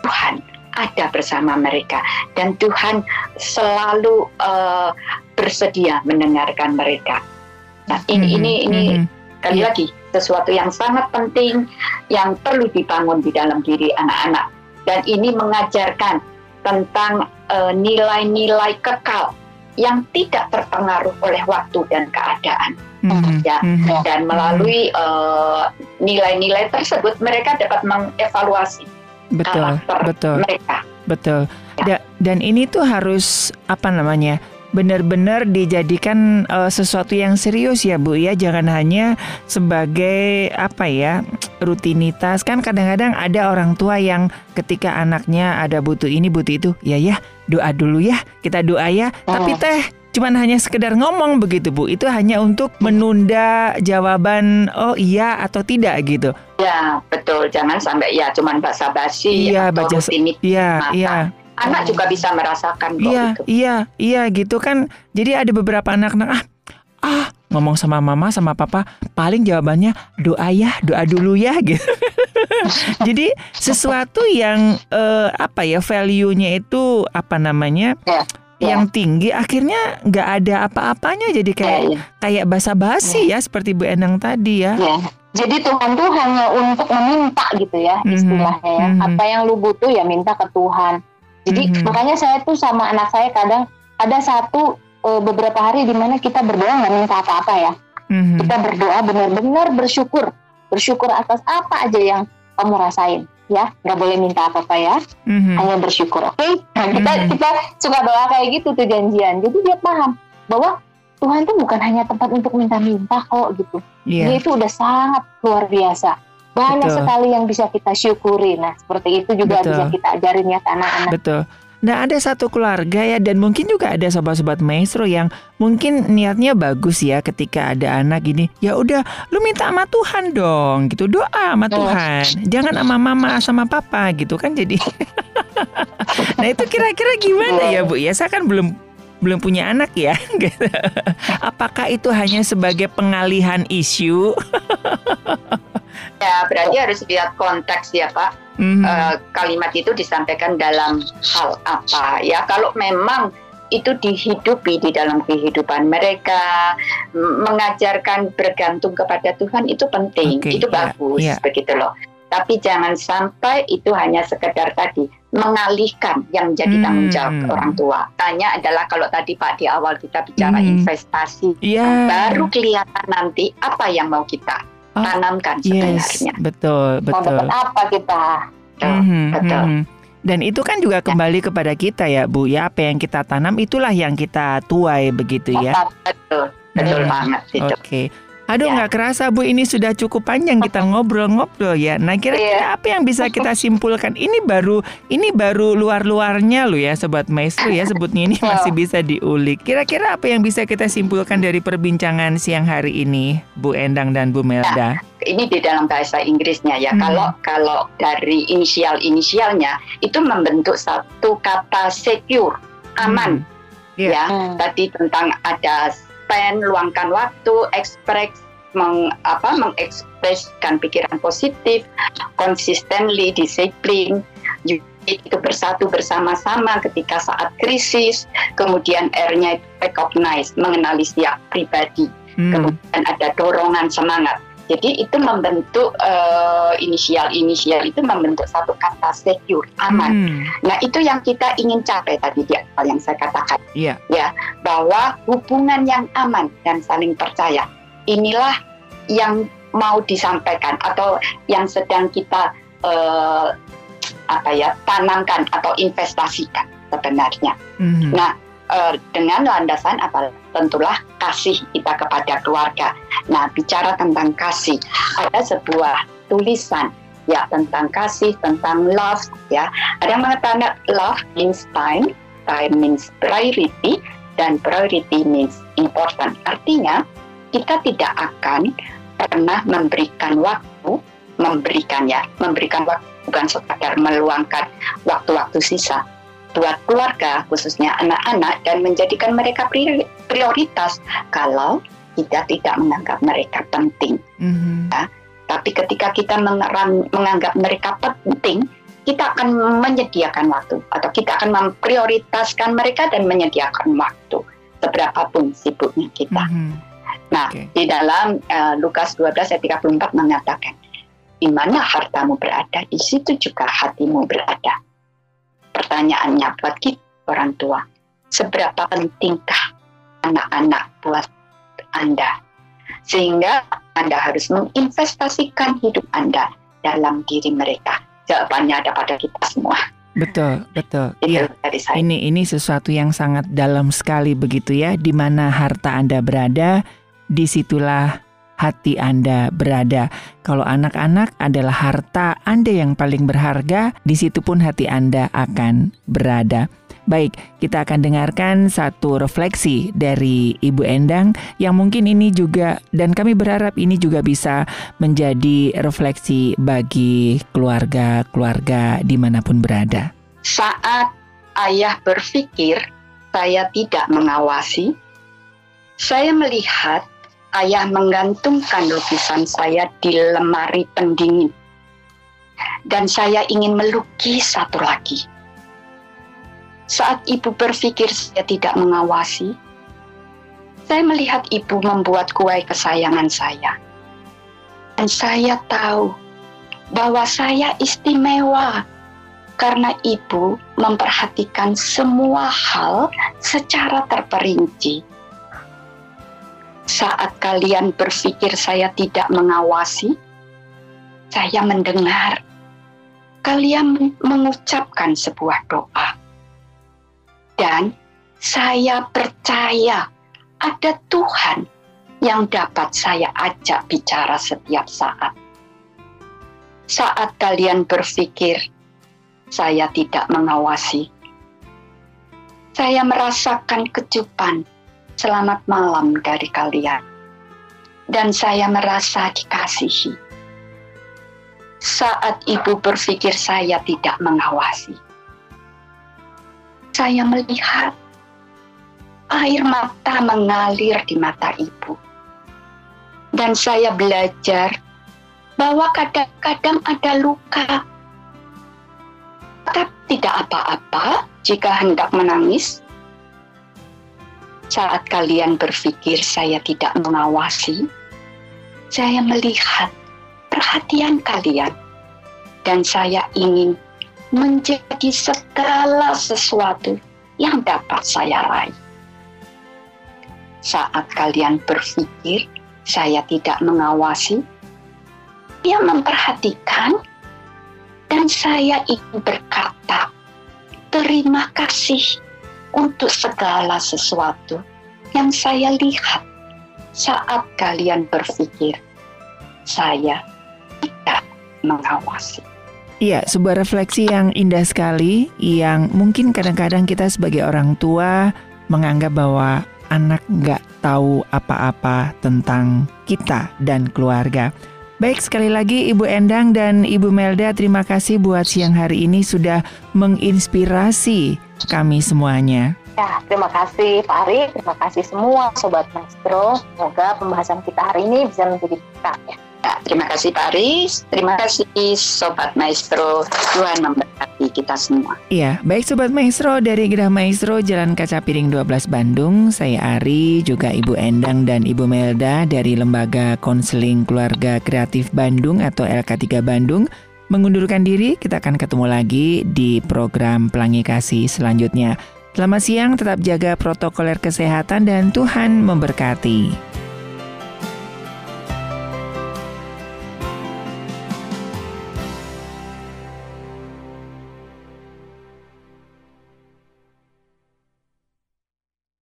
Tuhan ada bersama mereka dan Tuhan selalu uh, bersedia mendengarkan mereka Nah, ini mm-hmm. ini ini mm-hmm. kali yeah. lagi sesuatu yang sangat penting yang perlu dibangun di dalam diri anak-anak dan ini mengajarkan tentang uh, nilai-nilai kekal yang tidak terpengaruh oleh waktu dan keadaan. Mm-hmm. Ya, mm-hmm. dan melalui uh, nilai-nilai tersebut mereka dapat mengevaluasi betul, karakter betul, mereka. Betul. Ya. Da, dan ini tuh harus apa namanya? benar-benar dijadikan uh, sesuatu yang serius ya Bu ya jangan hanya sebagai apa ya rutinitas kan kadang-kadang ada orang tua yang ketika anaknya ada butuh ini butuh itu ya ya doa dulu ya kita doa ya oh. tapi teh cuman hanya sekedar ngomong begitu Bu itu hanya untuk menunda jawaban oh iya atau tidak gitu ya betul jangan sampai ya cuman basa-basi iya, atau baca, rutinitas iya iya anak juga bisa merasakan kok iya, gitu. Iya, iya gitu kan. Jadi ada beberapa anak-anak ah ah ngomong sama mama sama papa paling jawabannya doa ya, doa dulu ya gitu. Jadi sesuatu yang uh, apa ya value-nya itu apa namanya? Ya, ya. Yang tinggi akhirnya nggak ada apa-apanya jadi kayak ya, ya. kayak basa-basi ya. ya seperti Bu Endang tadi ya. ya. Jadi Tuhan tuh hanya untuk meminta gitu ya mhm, istilahnya ya. Mm -hmm. Apa yang lu butuh ya minta ke Tuhan jadi mm-hmm. makanya saya tuh sama anak saya kadang ada satu uh, beberapa hari di mana kita berdoa nggak minta apa-apa ya. Mm-hmm. Kita berdoa benar-benar bersyukur, bersyukur atas apa aja yang kamu rasain ya nggak boleh minta apa apa ya mm-hmm. hanya bersyukur oke okay? nah, kita mm-hmm. kita suka doa kayak gitu tuh janjian jadi dia paham bahwa Tuhan tuh bukan hanya tempat untuk minta-minta kok gitu yeah. dia itu udah sangat luar biasa banyak Betul. sekali yang bisa kita syukuri. Nah, seperti itu juga Betul. bisa kita ajarin ya ke anak-anak. Betul. Nah ada satu keluarga ya dan mungkin juga ada sobat-sobat maestro yang mungkin niatnya bagus ya ketika ada anak gini ya udah lu minta sama Tuhan dong gitu. Doa sama Tuhan. Jangan sama mama sama papa gitu kan jadi. Nah itu kira-kira gimana ya Bu? Ya saya kan belum belum punya anak ya gitu. apakah itu hanya sebagai pengalihan isu Ya, berarti harus lihat konteks ya Pak. Mm-hmm. Uh, kalimat itu disampaikan dalam hal apa ya? Kalau memang itu dihidupi di dalam kehidupan mereka, mengajarkan bergantung kepada Tuhan itu penting, okay, itu yeah, bagus, yeah. begitu loh. Tapi jangan sampai itu hanya sekedar tadi mengalihkan yang menjadi tanggung jawab hmm. orang tua. Tanya adalah kalau tadi Pak di awal kita bicara hmm. investasi, yeah. baru kelihatan nanti apa yang mau kita oh, tanamkan sebenarnya. Yes, betul, betul. Mau apa kita? Betul, mm-hmm, betul. Mm-hmm. Dan itu kan juga ya. kembali ya. kepada kita ya, Bu. Ya, apa yang kita tanam itulah yang kita tuai begitu ya. Betul, betul hmm. banget itu. Oke. Okay. Aduh ya. nggak ya. kerasa Bu ini sudah cukup panjang kita ngobrol-ngobrol ya. Nah kira-kira ya. apa yang bisa kita simpulkan? Ini baru ini baru luar-luarnya loh ya Sobat Maestro ya sebutnya ini masih bisa diulik. Kira-kira apa yang bisa kita simpulkan dari perbincangan siang hari ini Bu Endang dan Bu Melda? Ya, ini di dalam bahasa Inggrisnya ya. Hmm. Kalau kalau dari inisial-inisialnya itu membentuk satu kata secure, aman. Hmm. Yeah. Ya, hmm. tadi tentang ada spend, luangkan waktu, ekspres meng, apa, mengekspresikan pikiran positif, consistently, disiplin, itu bersatu bersama-sama ketika saat krisis, kemudian R-nya itu recognize, mengenali siap pribadi, hmm. kemudian ada dorongan semangat. Jadi itu membentuk uh, inisial-inisial itu membentuk satu kata secure, aman. Hmm. Nah itu yang kita ingin capai tadi di awal yang saya katakan, yeah. ya bahwa hubungan yang aman dan saling percaya inilah yang mau disampaikan atau yang sedang kita uh, apa ya tanamkan atau investasikan sebenarnya. Hmm. Nah uh, dengan landasan apa tentulah kasih kita kepada keluarga. Nah, bicara tentang kasih, ada sebuah tulisan ya tentang kasih, tentang love ya. Ada yang mengatakan love means time, time means priority dan priority means important. Artinya, kita tidak akan pernah memberikan waktu, memberikan ya, memberikan waktu bukan sekadar meluangkan waktu-waktu sisa, buat keluarga, khususnya anak-anak, dan menjadikan mereka prioritas kalau kita tidak menganggap mereka penting. Mm-hmm. Ya. Tapi ketika kita menganggap mereka penting, kita akan menyediakan waktu atau kita akan memprioritaskan mereka dan menyediakan waktu seberapapun sibuknya kita. Mm-hmm. Nah, okay. di dalam uh, Lukas 12 ayat 34 mengatakan, di mana hartamu berada, di situ juga hatimu berada. Pertanyaannya buat kita orang tua, seberapa pentingkah anak-anak buat Anda? Sehingga Anda harus menginvestasikan hidup Anda dalam diri mereka. Jawabannya ada pada kita semua. Betul, betul. Iya. Ini ini sesuatu yang sangat dalam sekali begitu ya, di mana harta Anda berada, di situlah hati Anda berada. Kalau anak-anak adalah harta Anda yang paling berharga, di situ pun hati Anda akan berada. Baik, kita akan dengarkan satu refleksi dari Ibu Endang yang mungkin ini juga dan kami berharap ini juga bisa menjadi refleksi bagi keluarga-keluarga di mana pun berada. Saat ayah berpikir saya tidak mengawasi, saya melihat ayah menggantungkan lukisan saya di lemari pendingin. Dan saya ingin melukis satu lagi saat ibu berpikir saya tidak mengawasi, saya melihat ibu membuat kue kesayangan saya. Dan saya tahu bahwa saya istimewa karena ibu memperhatikan semua hal secara terperinci. Saat kalian berpikir saya tidak mengawasi, saya mendengar. Kalian mengucapkan sebuah doa. Dan saya percaya ada Tuhan yang dapat saya ajak bicara setiap saat. Saat kalian berpikir saya tidak mengawasi, saya merasakan kecupan selamat malam dari kalian. Dan saya merasa dikasihi. Saat ibu berpikir saya tidak mengawasi, saya melihat air mata mengalir di mata ibu. Dan saya belajar bahwa kadang-kadang ada luka. Tapi tidak apa-apa jika hendak menangis. Saat kalian berpikir saya tidak mengawasi, saya melihat perhatian kalian. Dan saya ingin menjadi segala sesuatu yang dapat saya raih. Saat kalian berpikir saya tidak mengawasi, dia memperhatikan dan saya ingin berkata, terima kasih untuk segala sesuatu yang saya lihat saat kalian berpikir saya tidak mengawasi. Iya, sebuah refleksi yang indah sekali yang mungkin kadang-kadang kita sebagai orang tua menganggap bahwa anak nggak tahu apa-apa tentang kita dan keluarga. Baik, sekali lagi Ibu Endang dan Ibu Melda, terima kasih buat siang hari ini sudah menginspirasi kami semuanya. Ya, terima kasih Pak Ari, terima kasih semua Sobat Maestro. Semoga pembahasan kita hari ini bisa menjadi berkah ya. Ya, terima kasih Pak Aris, terima kasih Sobat Maestro, Tuhan memberkati kita semua. Iya, baik Sobat Maestro dari Gerah Maestro Jalan Kaca Piring 12 Bandung, saya Ari, juga Ibu Endang dan Ibu Melda dari Lembaga Konseling Keluarga Kreatif Bandung atau LK3 Bandung, mengundurkan diri, kita akan ketemu lagi di program Pelangi Kasih selanjutnya. Selamat siang, tetap jaga protokoler kesehatan dan Tuhan memberkati.